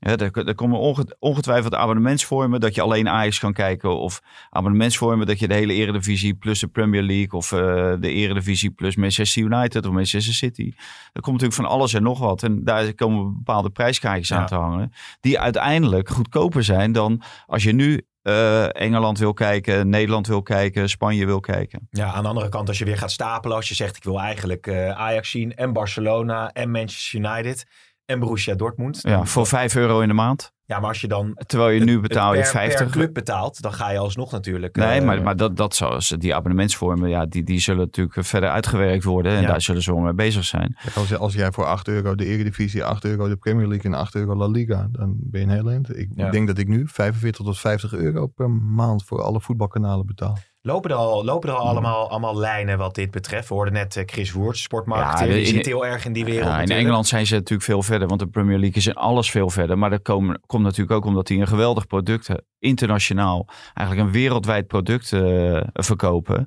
Hè, er, er komen onge- ongetwijfeld abonnementsvormen dat je alleen Ajax kan kijken. Of abonnementsvormen dat je de hele Eredivisie plus de Premier League. Of eh, de Eredivisie plus Manchester United of Manchester City. Er komt natuurlijk van alles en nog wat. En daar komen bepaalde prijskaartjes Ja. aan te hangen. Die uiteindelijk goedkoper zijn dan als je nu eh, Engeland wil kijken, Nederland wil kijken, Spanje wil kijken. Ja, aan de andere kant, als je weer gaat stapelen, als je zegt ik wil eigenlijk eh, Ajax zien en Barcelona en Manchester United en Borussia Dortmund. Ja, voor 5 euro in de maand. ja, maar als je dan Terwijl je nu betaal je per, 50. per club betaalt, dan ga je alsnog natuurlijk. Nee, eh, maar, maar dat, dat zou, die abonnementsvormen, ja, die, die zullen natuurlijk verder uitgewerkt worden. En Ja. daar zullen ze wel mee bezig zijn. Als, als jij voor 8 euro de Eredivisie, 8 euro de Premier League en 8 euro La Liga, dan ben je een heel eind. Ik Ja. denk dat ik nu 45 tot 50 euro per maand voor alle voetbalkanalen betaal. Lopen er al, lopen er al allemaal, allemaal lijnen wat dit betreft? We hoorden net eh, Chris Woerts, sportmarketeer. Ja, die in- zit heel erg in die wereld Ja, in. Engeland zijn ze natuurlijk veel verder, want de Premier League is in alles veel verder. Maar dat komen- komt natuurlijk ook omdat die een geweldig product, eh, internationaal, eigenlijk een wereldwijd product eh, verkopen.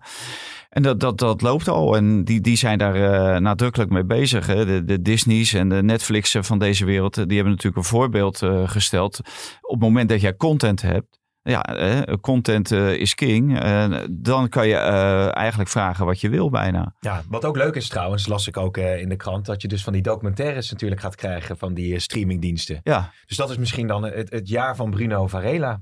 En dat, dat, dat loopt al en die, die zijn daar nadrukkelijk mee bezig. Hè. De, de Disney's en de Netflixen van deze wereld, die hebben natuurlijk een voorbeeld gesteld. Op het moment dat jij content hebt, ja, eh, content eh, is king. Eh, dan kan je eigenlijk vragen wat je wil bijna. Ja, wat ook leuk is trouwens, las ik ook in de krant, dat je dus van die documentaires natuurlijk gaat krijgen van die streamingdiensten. Ja, Dus dat is misschien dan het, het jaar van Bruno Varela.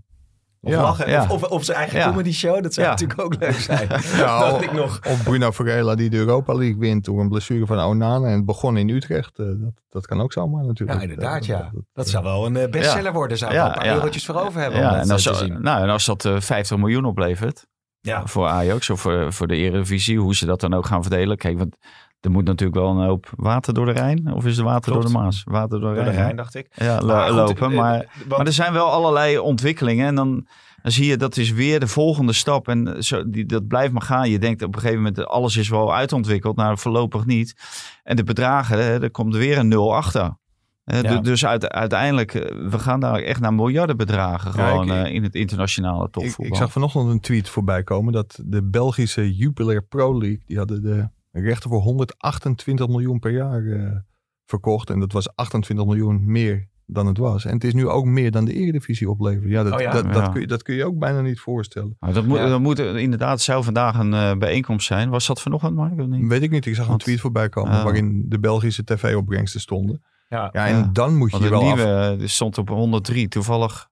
Of, Ja, lachen, ja. of, of, of zijn eigen Ja. comedy show, dat zou natuurlijk ook leuk zijn. <laughs> Ja, dacht ik nog. Of Bruno Varela die de Europa League wint door een blessure van Onana en het begon in Utrecht. Eh, dat, dat kan ook zomaar natuurlijk. Ja, inderdaad, ja. Dat- Dat zou wel een eh, bestseller worden. Zou Ja, een paar eurotjes voor over hebben om ja dat en, eh, als, te zien. nou, en als dat eh, 50 miljoen oplevert Ja, voor Ajax of voor, voor de Eredivisie, hoe ze dat dan ook gaan verdelen. Kijk, want er moet natuurlijk wel een hoop water door de Rijn. Of is het water Klopt. door de Maas? Water door de door de Rijn. Dacht ik. Ja, lo- Maar goed, lopen. eh, Maar, want- maar er zijn wel allerlei ontwikkelingen. En dan, dan zie je dat is weer de volgende stap. En zo, die, dat blijft maar gaan. Je denkt op een gegeven moment alles is wel uitontwikkeld. Nou, voorlopig niet. En de bedragen, hè, er komt weer een nul achter. Ja. Dus uit, uiteindelijk, eh, we gaan daar echt naar miljardenbedragen Ja, gewoon ik- eh, in het internationale Ik, topvoetbal. ik zag vanochtend een tweet voorbij komen dat de Belgische Jupiler Pro League, die hadden de rechten voor 128 miljoen per jaar eh, verkocht. En dat was 28 miljoen meer dan het was. En het is nu ook meer dan de Eredivisie oplevert. Ja, dat, Oh ja. dat, Ja. dat, kun je, dat kun je ook bijna niet voorstellen. Maar dat moet, Ja. dat moet inderdaad, zou vandaag een eh, bijeenkomst zijn. Was dat vanochtend, Mark? Of niet? Weet ik niet, ik zag een tweet voorbij komen Oh. waarin de Belgische tv-opbrengsten stonden. Ja. Ja, en Ja. dan moet je je de wel af... nieuwe die stond op 103. Toevallig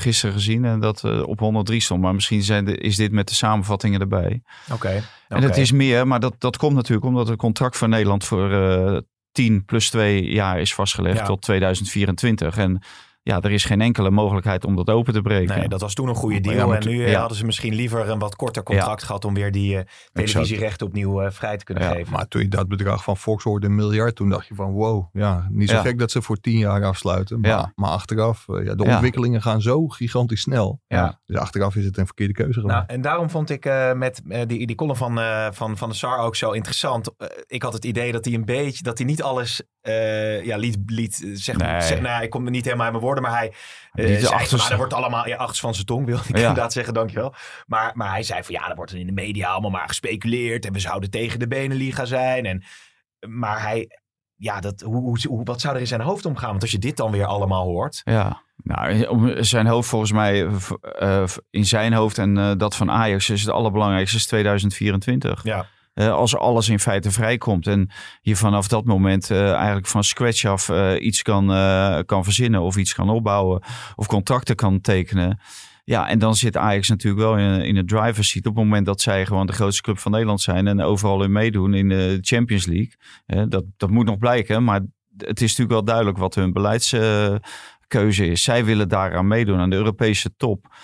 gisteren gezien en dat eh, op 103 stond. Maar misschien zijn de, is dit met de samenvattingen erbij. Oké. En het is meer, maar dat, dat komt natuurlijk omdat het contract voor Nederland voor eh 10 plus 2 jaar is vastgelegd Ja. tot 2024. En ja, er is geen enkele mogelijkheid om dat open te breken. Nee, dat was toen een goede deal. en nu eh, ja. hadden ze misschien liever een wat korter contract gehad om weer die eh, televisierechten opnieuw eh, vrij te kunnen Ja, geven. Maar toen je dat bedrag van Fox hoorde, een miljard, toen dacht je van wow, ja, niet zo Ja. gek dat ze voor tien jaar afsluiten. Maar, Ja. maar achteraf, ja, de Ja. ontwikkelingen gaan zo gigantisch snel. Ja. Dus achteraf is het een verkeerde keuze geworden. Nou, en daarom vond ik eh, met die, die column van, eh, van, van de SAR ook zo interessant. Ik had het idee dat hij een beetje, dat hij niet alles eh, ja, liet, liet zeg maar. Nee. Zeg, nou, ik kom er niet helemaal in mijn maar hij de zei van, achterste- er wordt allemaal, ja, achters van zijn tong wil ik Ja. inderdaad zeggen, dankjewel. Maar, maar hij zei van, ja, er wordt in de media allemaal maar gespeculeerd en we zouden tegen de Beneliga zijn. En, maar hij, ja, dat, hoe, hoe, wat zou er in zijn hoofd omgaan? Want als je dit dan weer allemaal hoort. Ja, nou, zijn hoofd volgens mij, eh, eh, in zijn hoofd en dat van Ajax is het allerbelangrijkste is 2024. Ja. Eh, als alles in feite vrijkomt en je vanaf dat moment eh, eigenlijk van scratch af eh, iets kan, kan verzinnen of iets kan opbouwen of contracten kan tekenen. Ja, en dan zit Ajax natuurlijk wel in, in driver's seat op het moment dat zij gewoon de grootste club van Nederland zijn en overal in meedoen in de Champions League. Dat, dat moet nog blijken, maar het is natuurlijk wel duidelijk wat hun beleidskeuze is. Zij willen daaraan meedoen, aan de Europese top,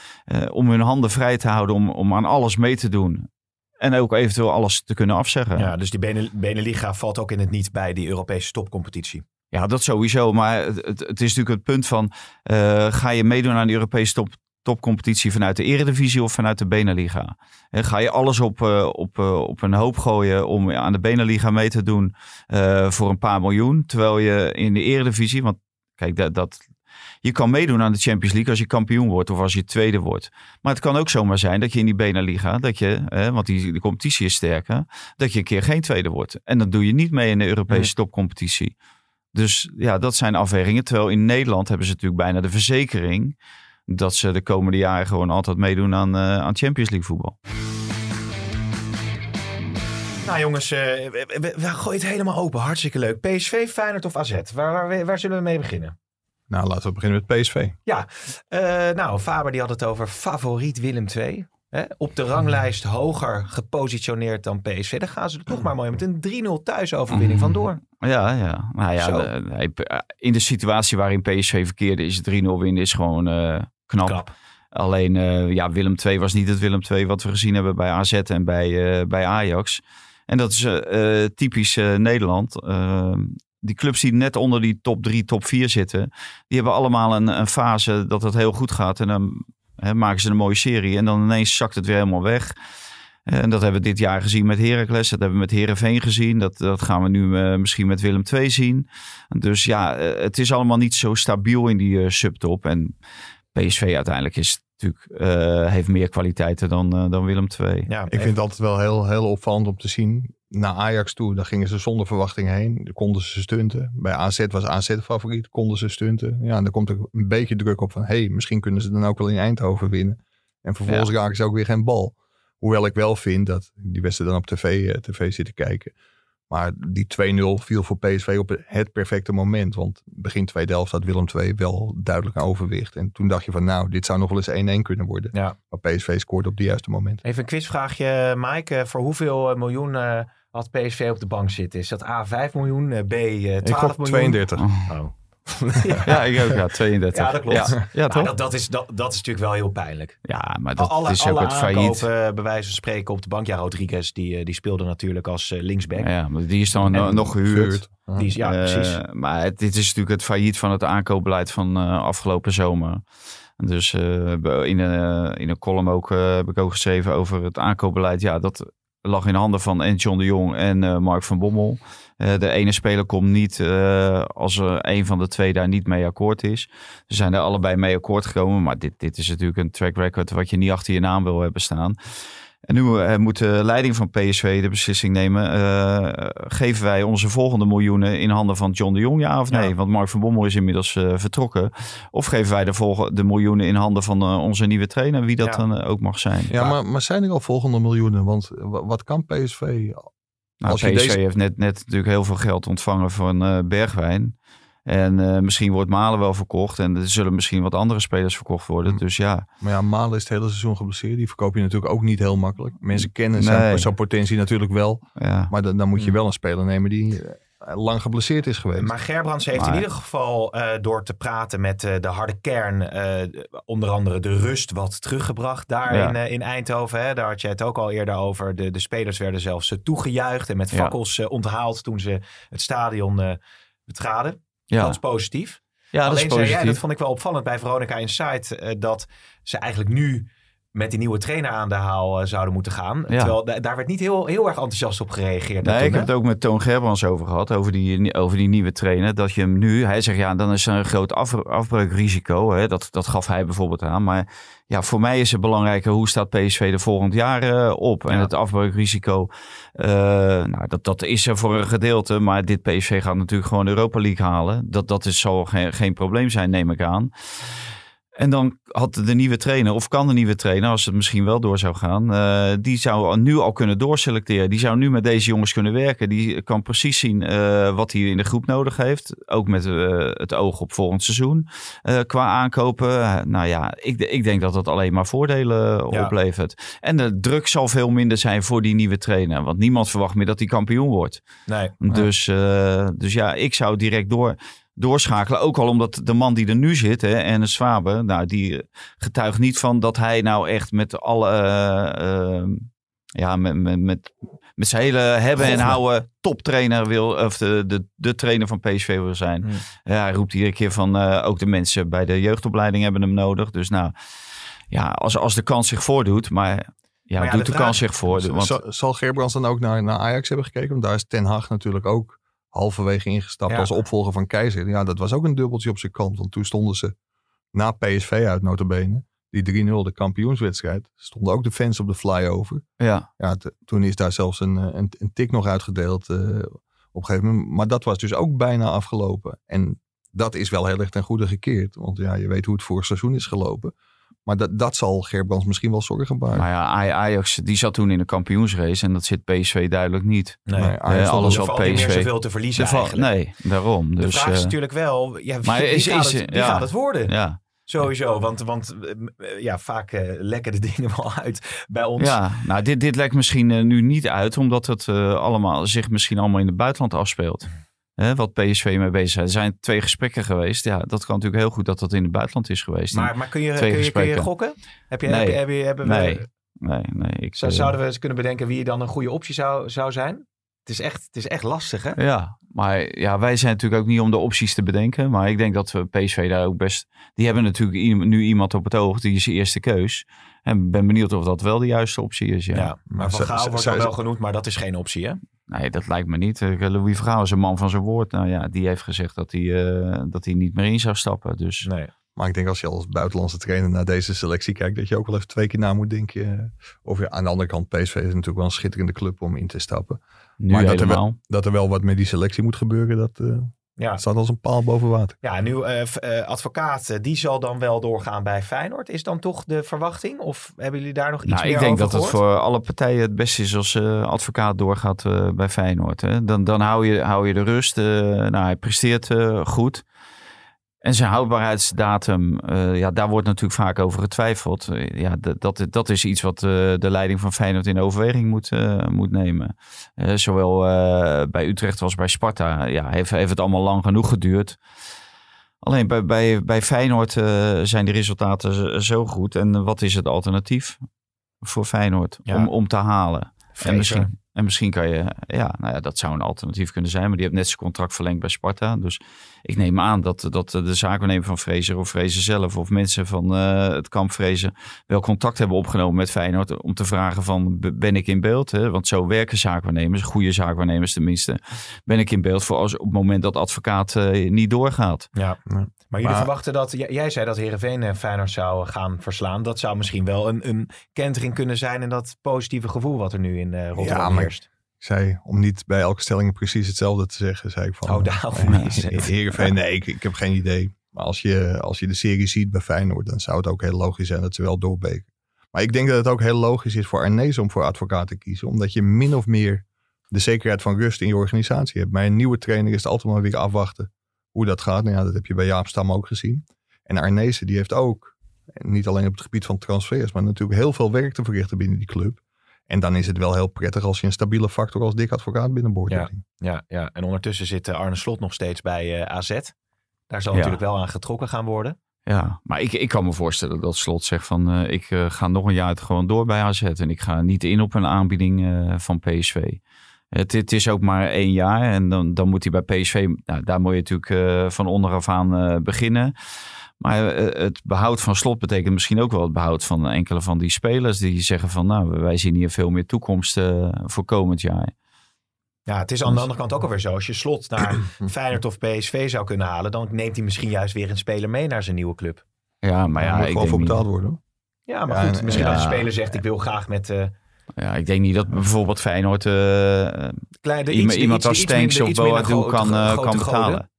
om hun handen vrij te houden om, om aan alles mee te doen. En ook eventueel alles te kunnen afzeggen. Ja, dus die Bene- Beneliga valt ook in het niet bij die Europese topcompetitie. Ja, dat sowieso. Maar het, het, is natuurlijk het punt van... eh, ga je meedoen aan de Europese top, topcompetitie vanuit de Eredivisie of vanuit de Beneliga? En ga je alles op, eh, op, eh, op een hoop gooien om aan de Beneliga mee te doen eh, voor een paar miljoen? Terwijl je in de Eredivisie... Want kijk, dat, dat, je kan meedoen aan de Champions League als je kampioen wordt of als je tweede wordt. Maar het kan ook zomaar zijn dat je in die Beneliga, dat je, eh, want die, de competitie is sterker, dat je een keer geen tweede wordt. En dan doe je niet mee in de Europese topcompetitie. Dus ja, dat zijn afwegingen. Terwijl in Nederland hebben ze natuurlijk bijna de verzekering dat ze de komende jaren gewoon altijd meedoen aan, eh, aan Champions League voetbal. Nou jongens, eh, we, we, we gooien het helemaal open. Hartstikke leuk. PSV, Feyenoord of AZ? Waar, waar, waar zullen we mee beginnen? Nou, laten we beginnen met PSV. Ja, eh, nou Faber die had het over favoriet Willem II. Hè? Op de ranglijst hoger gepositioneerd dan PSV. Daar gaan ze er toch maar mooi met een 3-0 thuisoverwinning vandoor. Ja, ja. Nou ja, de- in de situatie waarin PSV verkeerde is 3-0 winnen is gewoon eh, knap. Knap. Alleen eh, ja, Willem II was niet het Willem II wat we gezien hebben bij AZ en bij, eh, bij Ajax. En dat is typisch eh, Nederland. Die clubs die net onder die top 3, top 4 zitten, die hebben allemaal een, een fase dat het heel goed gaat. En dan hè, maken ze een mooie serie en dan ineens zakt het weer helemaal weg. En dat hebben we dit jaar gezien met Heracles. Dat hebben we met Herenveen gezien. Dat, dat gaan we nu eh, misschien met Willem II zien. Dus ja, eh, het is allemaal niet zo stabiel in die eh, subtop. En PSV uiteindelijk is natuurlijk, eh, heeft meer kwaliteiten dan, dan Willem II. Ja, Ik vind het altijd wel heel, heel opvallend om te zien. Naar Ajax toe, daar gingen ze zonder verwachting heen. Daar konden ze stunten. Bij AZ was AZ favoriet, konden ze stunten. Ja, en dan komt er een beetje druk op van... hé, hey, misschien kunnen ze dan ook wel in Eindhoven winnen. En vervolgens raken ze ook weer geen bal. Hoewel ik wel vind dat... die wedstrijd dan op tv, eh, tv zitten kijken. Maar die 2-0 viel voor PSV op het perfecte moment. Want begin tweede helft had Willem II wel duidelijk een overwicht. En toen dacht je van nou, dit zou nog wel eens 1-1 kunnen worden. Ja. Maar PSV scoorde op het juiste moment. Even een quizvraagje, Mike. Eh, voor hoeveel eh, miljoen had PSV op de bank zitten? Is dat A 5 miljoen, eh, B eh, 12 Ik gok miljoen? 32. Oh. <laughs> Ja, ik ook. Ja, 32. Ja, dat klopt. Ja, ja, toch? dat, dat, is, dat, dat is natuurlijk wel heel pijnlijk. Ja, maar dat alle is ook alle het failliet. aankopen, bij wijze van spreken, op de bank. Ja, Rodriguez, die, eh, die speelde natuurlijk als eh, linksback. Ja, maar die is dan En eh, nog gehuurd. Die is, ja, Eh, precies. Maar het, dit is natuurlijk het failliet van het aankoopbeleid van eh, afgelopen zomer. Dus eh, in, een, in een column ook, eh, heb ik ook geschreven over het aankoopbeleid. Ja, dat lag in handen van en John de Jong en eh, Mark van Bommel. Eh, de ene speler komt niet eh, als er een van de twee daar niet mee akkoord is. Ze zijn er allebei mee akkoord gekomen. Maar dit, dit is natuurlijk een track record wat je niet achter je naam wil hebben staan. En nu eh, moet de leiding van PSV de beslissing nemen. eh, geven wij onze volgende miljoenen in handen van John de Jong, ja of nee? Ja. Want Mark van Bommel is inmiddels eh, vertrokken. Of geven wij de, volgende, de miljoenen in handen van eh, onze nieuwe trainer, wie dat Ja. dan ook mag zijn. Ja, maar, maar zijn er al volgende miljoenen? Want wa- wat kan PSV? Nou, als PSV deze- heeft net, net natuurlijk heel veel geld ontvangen van eh, Bergwijn. En eh, misschien wordt Malen wel verkocht. En er zullen misschien wat andere spelers verkocht worden. Hm. Dus ja, Maar ja, Malen is het hele seizoen geblesseerd. Die verkoop je natuurlijk ook niet heel makkelijk. Mensen kennen zijn, Nee. zijn potentie natuurlijk wel. ja. Maar dan, dan moet je Hm. wel een speler nemen die eh, lang geblesseerd is geweest. Maar Gerbrands heeft Maar- in ieder geval eh, door te praten met eh, de harde kern, eh, onder andere de rust wat teruggebracht daar Ja. in, eh, in Eindhoven. Hè? Daar had je het ook al eerder over. De, de spelers werden zelfs toegejuicht en met Ja. fakkels onthaald toen ze het stadion eh, betraden. Ja. Dat is positief. ja dat is Alleen zei jij, positief. dat vond ik wel opvallend bij Veronica Insight, eh, dat ze eigenlijk nu met die nieuwe trainer aan de haal eh, zouden moeten gaan. Ja. Terwijl da- daar werd niet heel, heel erg enthousiast op gereageerd. Nee, toen, ik heb het ook met Toon Gerbrands over gehad, over die, over die nieuwe trainer. Dat je hem nu, hij zegt ja, dan is er een groot af, afbreukrisico. Hè? Dat, dat gaf hij bijvoorbeeld aan. Maar ja, voor mij is het belangrijker hoe staat PSV er volgend jaar eh, op. En het afbreukrisico, eh, nou, dat, dat is er voor een gedeelte. Maar dit PSV gaat natuurlijk gewoon de Europa League halen. Dat, dat is, zal geen, geen probleem zijn, neem ik aan. En dan had de nieuwe trainer, of kan de nieuwe trainer, als het misschien wel door zou gaan, eh, die zou nu al kunnen doorselecteren. Die zou nu met deze jongens kunnen werken. Die kan precies zien eh, wat hij in de groep nodig heeft. Ook met eh, het oog op volgend seizoen. Qua aankopen, nou ja, ik, ik denk dat dat alleen maar voordelen Ja. oplevert. En de druk zal veel minder zijn voor die nieuwe trainer. Want niemand verwacht meer dat hij kampioen wordt. Nee. Dus, dus ja, ik zou direct door, doorschakelen. Ook al omdat de man die er nu zit, hè, en Swabe, nou, die getuigt niet van dat hij nou echt met alle, eh, eh, ja, met, met, met, met zijn hele hebben en houden toptrainer wil, of de, de, de trainer van PSV wil zijn. Hmm. Ja, hij roept iedere keer van, eh, ook de mensen bij de jeugdopleiding hebben hem nodig. Dus nou, ja, als, als de kans zich voordoet, maar ja, Maar ja, doet de kans zich voor. Want, Zal, Gerbrands dan ook naar, naar Ajax hebben gekeken? Want daar is Ten Hag natuurlijk ook halverwege ingestapt Ja. als opvolger van Keizer. Ja, dat was ook een dubbeltje op zijn kant. Want toen stonden ze na PSV uit notabene. Die 3-0, de kampioenswedstrijd. Stonden ook de fans op de flyover. ja, Ja, toen is daar zelfs een, eh, een, een tik nog uitgedeeld eh, op een gegeven moment. Maar dat was dus ook bijna afgelopen. En dat is wel heel erg ten goede gekeerd. Want ja, je weet hoe het vorig seizoen is gelopen. Maar dat, dat zal Gerbrands misschien wel zorgen baren. Maar ja, Aj- Ajax die zat toen in de kampioensrace en dat zit PSV duidelijk niet. Nee. Nee, Ajax Eh, stond alles er- wat valt niet meer PSV. zoveel te verliezen De val- eigenlijk. nee, daarom. De Dus, vraag is eh, natuurlijk wel, ja, wie, maar wie is- gaat, is- het, wie ja. gaat het worden? ja, Sowieso, want, want eh, ja, vaak lekken de <laughs> dingen wel uit bij ons. ja, nou dit, dit lekt misschien nu niet uit, omdat het allemaal zich misschien allemaal in het buitenland afspeelt. Hè, wat PSV mee bezig is. Er zijn twee gesprekken geweest. Ja, dat kan natuurlijk heel goed dat dat in het buitenland is geweest. Maar, maar kun, je, kun, je, kun je gokken? Heb je, Nee. heb je, heb je, hebben we, Nee. nee, nee. Ik, zou- eh, zouden we eens kunnen bedenken wie dan een goede optie zou, zou zijn? Het is, echt, het is echt lastig, hè? Ja, maar ja, wij zijn natuurlijk ook niet om de opties te bedenken. Maar ik denk dat we PSV daar ook best... Die hebben natuurlijk nu iemand op het oog. Die is de eerste keus. En ik ben benieuwd of dat wel de juiste optie is. Ja. Ja, maar Van Gaal wordt wel genoemd, maar dat is geen optie, hè? Nee, dat lijkt me niet. Eh, Louis Vergaal is een man van zijn woord. Nou ja, die heeft gezegd dat hij, eh, dat hij niet meer in zou stappen. Dus Nee. Maar ik denk als je als buitenlandse trainer naar deze selectie kijkt, dat je ook wel even twee keer na moet denken. eh, Of ja, aan de andere kant, PSV is natuurlijk wel een schitterende club om in te stappen. nu Maar dat er, helemaal. wel, dat er wel wat met die selectie moet gebeuren, dat eh, Ja, staat als een paal boven water. ja nu eh, eh, advocaat, eh, die zal dan wel doorgaan bij Feyenoord. Is dan toch de verwachting? Of hebben jullie daar nog iets Nou, meer ik denk over dat het voor alle partijen het beste is als eh, advocaat doorgaat eh, bij Feyenoord. Hè. Dan, dan hou, je, hou je de rust. eh, nou, hij presteert eh, goed. En zijn houdbaarheidsdatum, eh, ja, daar wordt natuurlijk vaak over getwijfeld. Eh, ja, dat, dat is iets wat eh, de leiding van Feyenoord in overweging moet, moet nemen. Zowel bij Utrecht als bij Sparta ja, heeft, heeft het allemaal lang genoeg geduurd. Alleen bij, bij, bij Feyenoord zijn de resultaten zo goed. En wat is het alternatief voor Feyenoord Ja. om, om te halen? En misschien, en misschien kan je, ja, nou ja, dat zou een alternatief kunnen zijn. Maar die heeft net zijn contract verlengd bij Sparta. Dus ik neem aan dat, dat de zaakwaarnemer van Fraser of Fraser zelf of mensen van eh, het kamp Fraser wel contact hebben opgenomen met Feyenoord om te vragen van ben ik in beeld? Hè? Want zo werken zaakwaarnemers, goede zaakwaarnemers tenminste. Ben ik in beeld voor als op het moment dat advocaat eh, niet doorgaat? Ja. Maar jullie Maar- verwachten dat, jij zei dat Heerenveen en Feyenoord zou gaan verslaan. Dat zou misschien wel een, een kentering kunnen zijn in dat positieve gevoel wat er nu in eh Rotterdam Ja, maar- heerst. Ik zei, om niet bij elke stelling precies hetzelfde te zeggen, zei ik van... Oh, daarom eh, is het. Heerenveen, nee, ik, ik heb geen idee. Maar als je, als je de serie ziet bij Feyenoord, dan zou het ook heel logisch zijn dat ze wel doorbreken. Maar ik denk dat het ook heel logisch is voor Arnees om voor advocaat te kiezen. Omdat je min of meer de zekerheid van rust in je organisatie hebt. Bij een nieuwe trainer is het altijd maar weer afwachten hoe dat gaat. Nou ja, dat heb je bij Jaap Stam ook gezien. En Arnezen, die heeft ook, niet alleen op het gebied van transfers, maar natuurlijk heel veel werk te verrichten binnen die club. En dan is het wel heel prettig als je een stabiele factor als dik advocaat binnenboord Ja. hebt. Ja, ja. En ondertussen zit eh, Arne Slot nog steeds bij eh, AZ. Daar zal Ja. natuurlijk wel aan getrokken gaan worden. Ja, maar ik, ik kan me voorstellen dat Slot zegt van eh, ik ga nog een jaar gewoon door bij AZ en ik ga niet in op een aanbieding eh, van PSV. Het, het is ook maar één jaar en dan, dan moet hij bij PSV, nou, daar moet je natuurlijk eh, van onderaf aan eh, beginnen. Maar eh, het behoud van Slot betekent misschien ook wel het behoud van enkele van die spelers die zeggen van nou wij zien hier veel meer toekomst eh, voor komend jaar. Ja, het is aan de andere kant ook alweer zo. Als je Slot naar <clears throat> Feyenoord of PSV zou kunnen halen... dan neemt hij misschien juist weer een speler mee naar zijn nieuwe club. Ja, maar Daar ja, moet ik gewoon voor betaald worden. hoor. Ja, maar Ja, goed. en- Misschien ja. als een speler zegt... ik wil graag met eh ja, ik denk niet dat bijvoorbeeld Feyenoord eh, kleine... iets- iemand iets- als iets minder- Stenks of kan, eh, kan goden. betalen.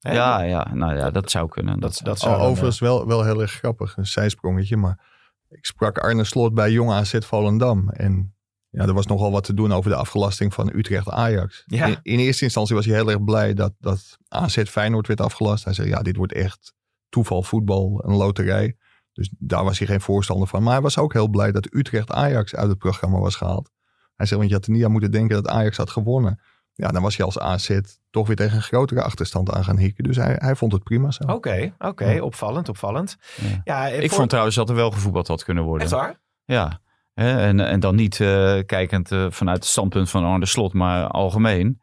Hè? Ja, ja, nou ja, dat zou kunnen. Dat, dat zou overigens wel, wel heel erg grappig, een zijsprongetje. Maar ik sprak Arne Slot bij Jong AZ Volendam. En ja, er was nogal wat te doen over de afgelasting van Utrecht-Ajax. Ja. In, in eerste instantie was hij heel erg blij dat, dat AZ Feyenoord werd afgelast. Hij zei, ja, dit wordt echt toeval, voetbal, een loterij. Dus daar was hij geen voorstander van. Maar hij was ook heel blij dat Utrecht-Ajax uit het programma was gehaald. Hij zei, want je had er niet aan moeten denken dat Ajax had gewonnen. Ja, dan was je als AZ toch weer tegen een grotere achterstand aan gaan hikken. Dus hij, hij vond het prima zo. Oké, oké. Ja. Opvallend, opvallend. Ja. Ja, en Ik voor- vond trouwens dat er wel gevoetbald had kunnen worden. Echt waar? Ja. Hè, En, en dan niet eh, kijkend eh, vanuit het standpunt van Arne Slot, maar algemeen.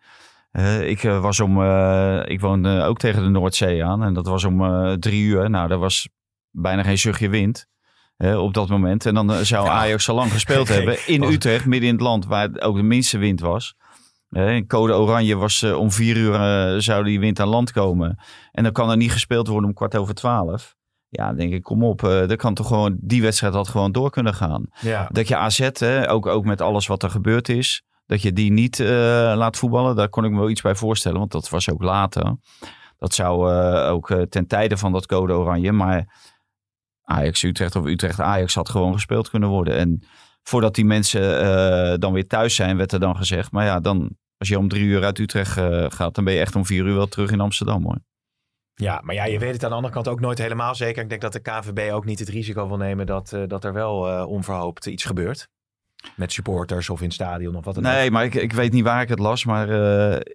Eh, ik eh, was om, eh, ik woonde ook tegen de Noordzee aan en dat was om eh, drie uur. Nou, er was bijna geen zuchtje wind hè, op dat moment. En dan eh, zou Ja. Ajax al lang gespeeld <laughs> hebben in Utrecht, midden in het land, waar ook de minste wind was. In code oranje was eh, om vier uur eh, zou die wind aan land komen. En dan kan er niet gespeeld worden om kwart over twaalf. Ja, dan denk ik, kom op. eh dat kan toch gewoon, die wedstrijd had gewoon door kunnen gaan. Ja. Dat je AZ, hè, ook, ook met alles wat er gebeurd is, dat je die niet laat voetballen. Daar kon ik me wel iets bij voorstellen, want dat was ook later. Dat zou ook ten tijde van dat code oranje. Maar Ajax Utrecht of Utrecht Ajax had gewoon gespeeld kunnen worden. En voordat die mensen eh, dan weer thuis zijn, werd er dan gezegd. Maar ja, dan als je om drie uur uit Utrecht eh, gaat, dan ben je echt om vier uur wel terug in Amsterdam hoor. Ja, maar ja, je weet het aan de andere kant ook nooit helemaal zeker. Ik denk dat de KVB ook niet het risico wil nemen dat, eh, dat er wel onverhoopt iets gebeurt. Met supporters of in het stadion of wat dan ook. Nee, maar ik, ik weet niet waar ik het las. Maar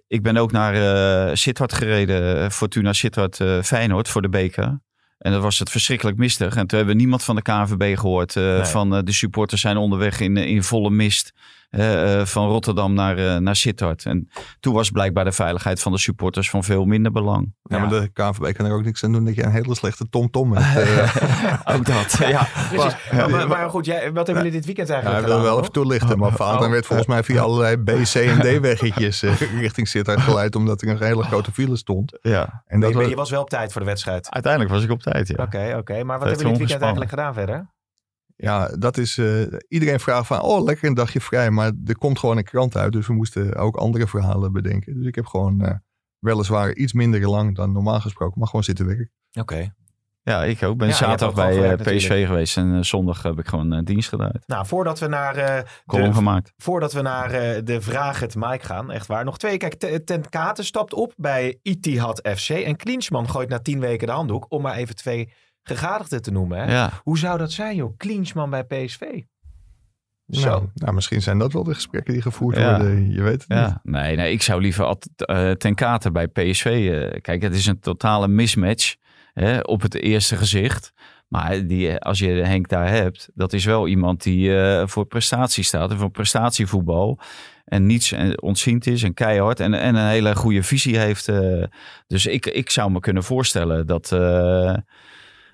ik ben ook naar Sittard gereden. Fortuna Sittard Feyenoord voor de beker. En dat was het verschrikkelijk mistig. En toen hebben we niemand van de KNVB gehoord. eh, Nee. Van eh, de supporters zijn onderweg in, in volle mist. Eh, eh, van Rotterdam naar, eh, naar Sittard. En toen was blijkbaar de veiligheid van de supporters van veel minder belang. Ja, maar de KNVB kan er ook niks aan doen dat je een hele slechte tom-tom hebt. <laughs> eh. <laughs> ook dat, ja. Precies. Maar, maar, maar goed, jij, wat hebben jullie dit weekend Ja, eigenlijk hij wil gedaan? wel even toelichten, maar Valentijn Oh. werd volgens mij via allerlei B, C en D weggetjes eh, richting Sittard geleid, omdat er een hele grote file stond. ja. En dat Je, was, je was wel op tijd voor de wedstrijd. Uiteindelijk was ik op tijd, ja. Oké, oké. Maar wat hebben jullie dit weekend eigenlijk gedaan verder? Ja, dat is, eh, iedereen vraagt van, oh lekker een dagje vrij, maar er komt gewoon een krant uit, dus we moesten ook andere verhalen bedenken. Dus ik heb gewoon eh, weliswaar iets minder lang dan normaal gesproken, maar gewoon zitten werken. Oké. Ja, ik ook. ben Ja, zaterdag bij eh, gewerkt PSV natuurlijk. geweest. En zondag heb ik gewoon dienst gedaan. Nou, voordat we naar, eh, Column de, gemaakt. voordat we naar eh, de vraag het Mike gaan, echt waar. Nog twee. Kijk, Ten Katen stapt op bij Itihad FC. En Klinsman gooit na tien weken de handdoek. Om maar even twee gegadigden te noemen. Hè? Ja. Hoe zou dat zijn, joh? Klinsman bij PSV. Zo. Nou, nou, misschien zijn dat wel de gesprekken die gevoerd Ja. worden, je weet het niet. Ja, nee, nee, ik zou liever altijd, eh, ten kate bij PSV. eh, kijk, het is een totale mismatch hè, op het eerste gezicht. Maar die, eh, als je Henk daar hebt, dat is wel iemand die eh, voor prestatie staat en voor prestatievoetbal. En niets ontziend is en keihard en, en een hele goede visie heeft. eh. dus ik, ik zou me kunnen voorstellen dat, eh,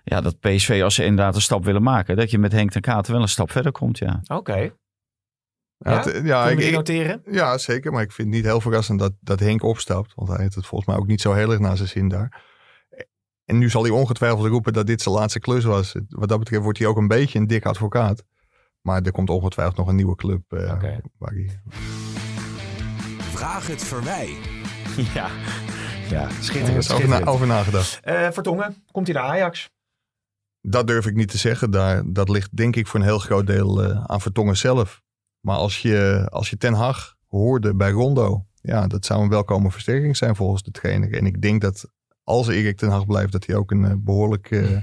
ja, dat PSV, als ze inderdaad een stap willen maken, dat je met Henk ten Kate wel een stap verder komt. Ja. Oké. Ja, Ja? ja, ik, noteren? ja, zeker. Maar ik vind het niet heel verrassend dat, dat Henk opstapt. Want hij heeft het volgens mij ook niet zo heel erg naar zijn zin daar. En nu zal hij ongetwijfeld roepen dat dit zijn laatste klus was. Wat dat betreft wordt hij ook een beetje een dik advocaat. Maar er komt ongetwijfeld nog een nieuwe club. hij... Vraag het Verwij. <laughs> Ja. Ja, Er schitterend. is over, na- over nagedacht. Eh, Vertongen, komt hij naar Ajax? Dat durf ik niet te zeggen. Daar, dat ligt denk ik voor een heel groot deel eh, aan Vertongen zelf. Maar als je, als je Ten Hag hoorde bij Rondo. Ja, dat zou een welkome versterking zijn volgens de trainer. En ik denk dat als Erik ten Hag blijft, dat hij ook een uh, behoorlijk uh,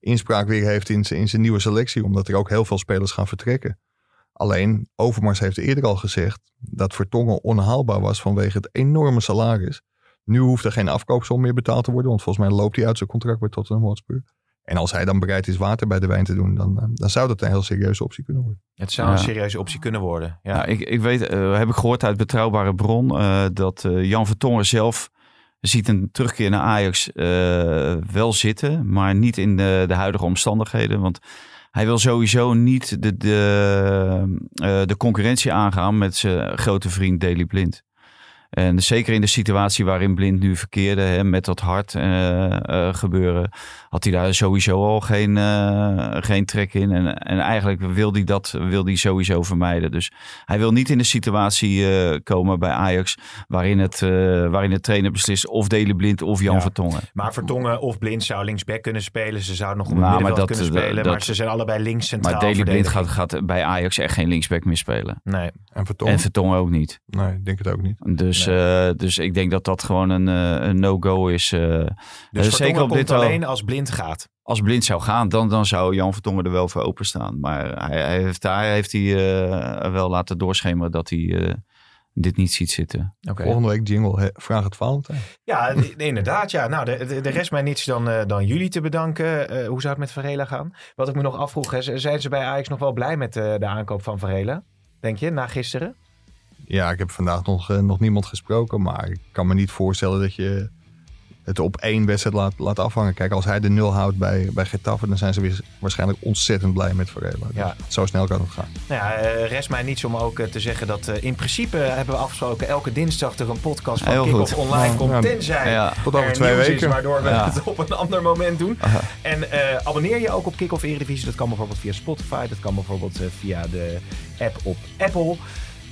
inspraak weer heeft in zijn, in zijn nieuwe selectie. Omdat er ook heel veel spelers gaan vertrekken. Alleen, Overmars heeft eerder al gezegd dat Vertongen onhaalbaar was vanwege het enorme salaris. Nu hoeft er geen afkoopsom meer betaald te worden, want volgens mij loopt hij uit zijn contract bij Tottenham Hotspur. En als hij dan bereid is water bij de wijn te doen, dan, dan zou dat een heel serieuze optie kunnen worden. Het zou een serieuze optie kunnen worden. Ja, ja ik, ik weet, uh, heb ik gehoord uit betrouwbare bron, uh, dat uh, Jan Vertongen zelf ziet een terugkeer naar Ajax wel zitten, maar niet in de, de huidige omstandigheden. Want hij wil sowieso niet de, de, de concurrentie aangaan met zijn grote vriend Daley Blind. En zeker in de situatie waarin Blind nu verkeerde, hè, met dat hart uh, uh, gebeuren, had hij daar sowieso al geen, uh, geen trek in. En, en eigenlijk wil hij dat wil hij sowieso vermijden. Dus hij wil niet in de situatie komen bij Ajax waarin het, waarin de trainer beslist of Delen Blind of Jan ja, Vertongen. Maar Vertongen of Blind zou linksback kunnen spelen. Ze zouden nog op het nou, middenveld kunnen spelen. Dat, maar ze zijn allebei links centraal. Maar Delen Blind gaat, gaat bij Ajax echt geen linksback meer spelen. Nee. En Vertongen? En Vertongen ook niet. Nee, ik denk het ook niet. Dus dus, nee. uh, dus ik denk dat dat gewoon een, uh, een no-go is. Uh, dus zeker op dit alleen als blind gaat. Als blind zou gaan, dan, dan zou Jan Vertongen er wel voor openstaan. Maar hij, hij heeft, daar heeft hij wel laten doorschemeren dat hij dit niet ziet zitten. Okay. Volgende week jingle, vraag het Valentijn. Ja, inderdaad. Ja. Nou, de, de, de rest mij niets dan, uh, dan jullie te bedanken. Uh, hoe zou het met Varela gaan? Wat ik me nog afvroeg, is, zijn ze bij Ajax nog wel blij met uh, de aankoop van Varela? Denk je, na gisteren? Ja, ik heb vandaag nog, uh, nog niemand gesproken. Maar ik kan me niet voorstellen dat je het op één wedstrijd laat, laat afhangen. Kijk, als hij de nul houdt bij, bij Getafe, dan zijn ze weer waarschijnlijk ontzettend blij met Varela. Ja. Dus zo snel kan het gaan. Nou ja, uh, rest mij niets om ook uh, te zeggen dat uh, in principe hebben we afgesproken elke dinsdag er een podcast van Kick-Off online komt. Ja, tenzij ja. Tot over twee weken. Is, waardoor we het op een ander moment doen. Aha. En abonneer je ook op Kick-Off Eredivisie. Dat kan bijvoorbeeld via Spotify. Dat kan bijvoorbeeld via de app op Apple.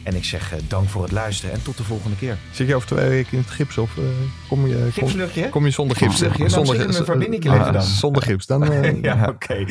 En ik zeg uh, dank voor het luisteren en tot de volgende keer. Zit je over twee weken in het gips of uh, kom, je, kom, kom, je zonder gips? Gipsluchtje? Nou, zonder, een verbinding leggen dan. Zonder gips, dan... <laughs> Uh, ja, oké. Okay.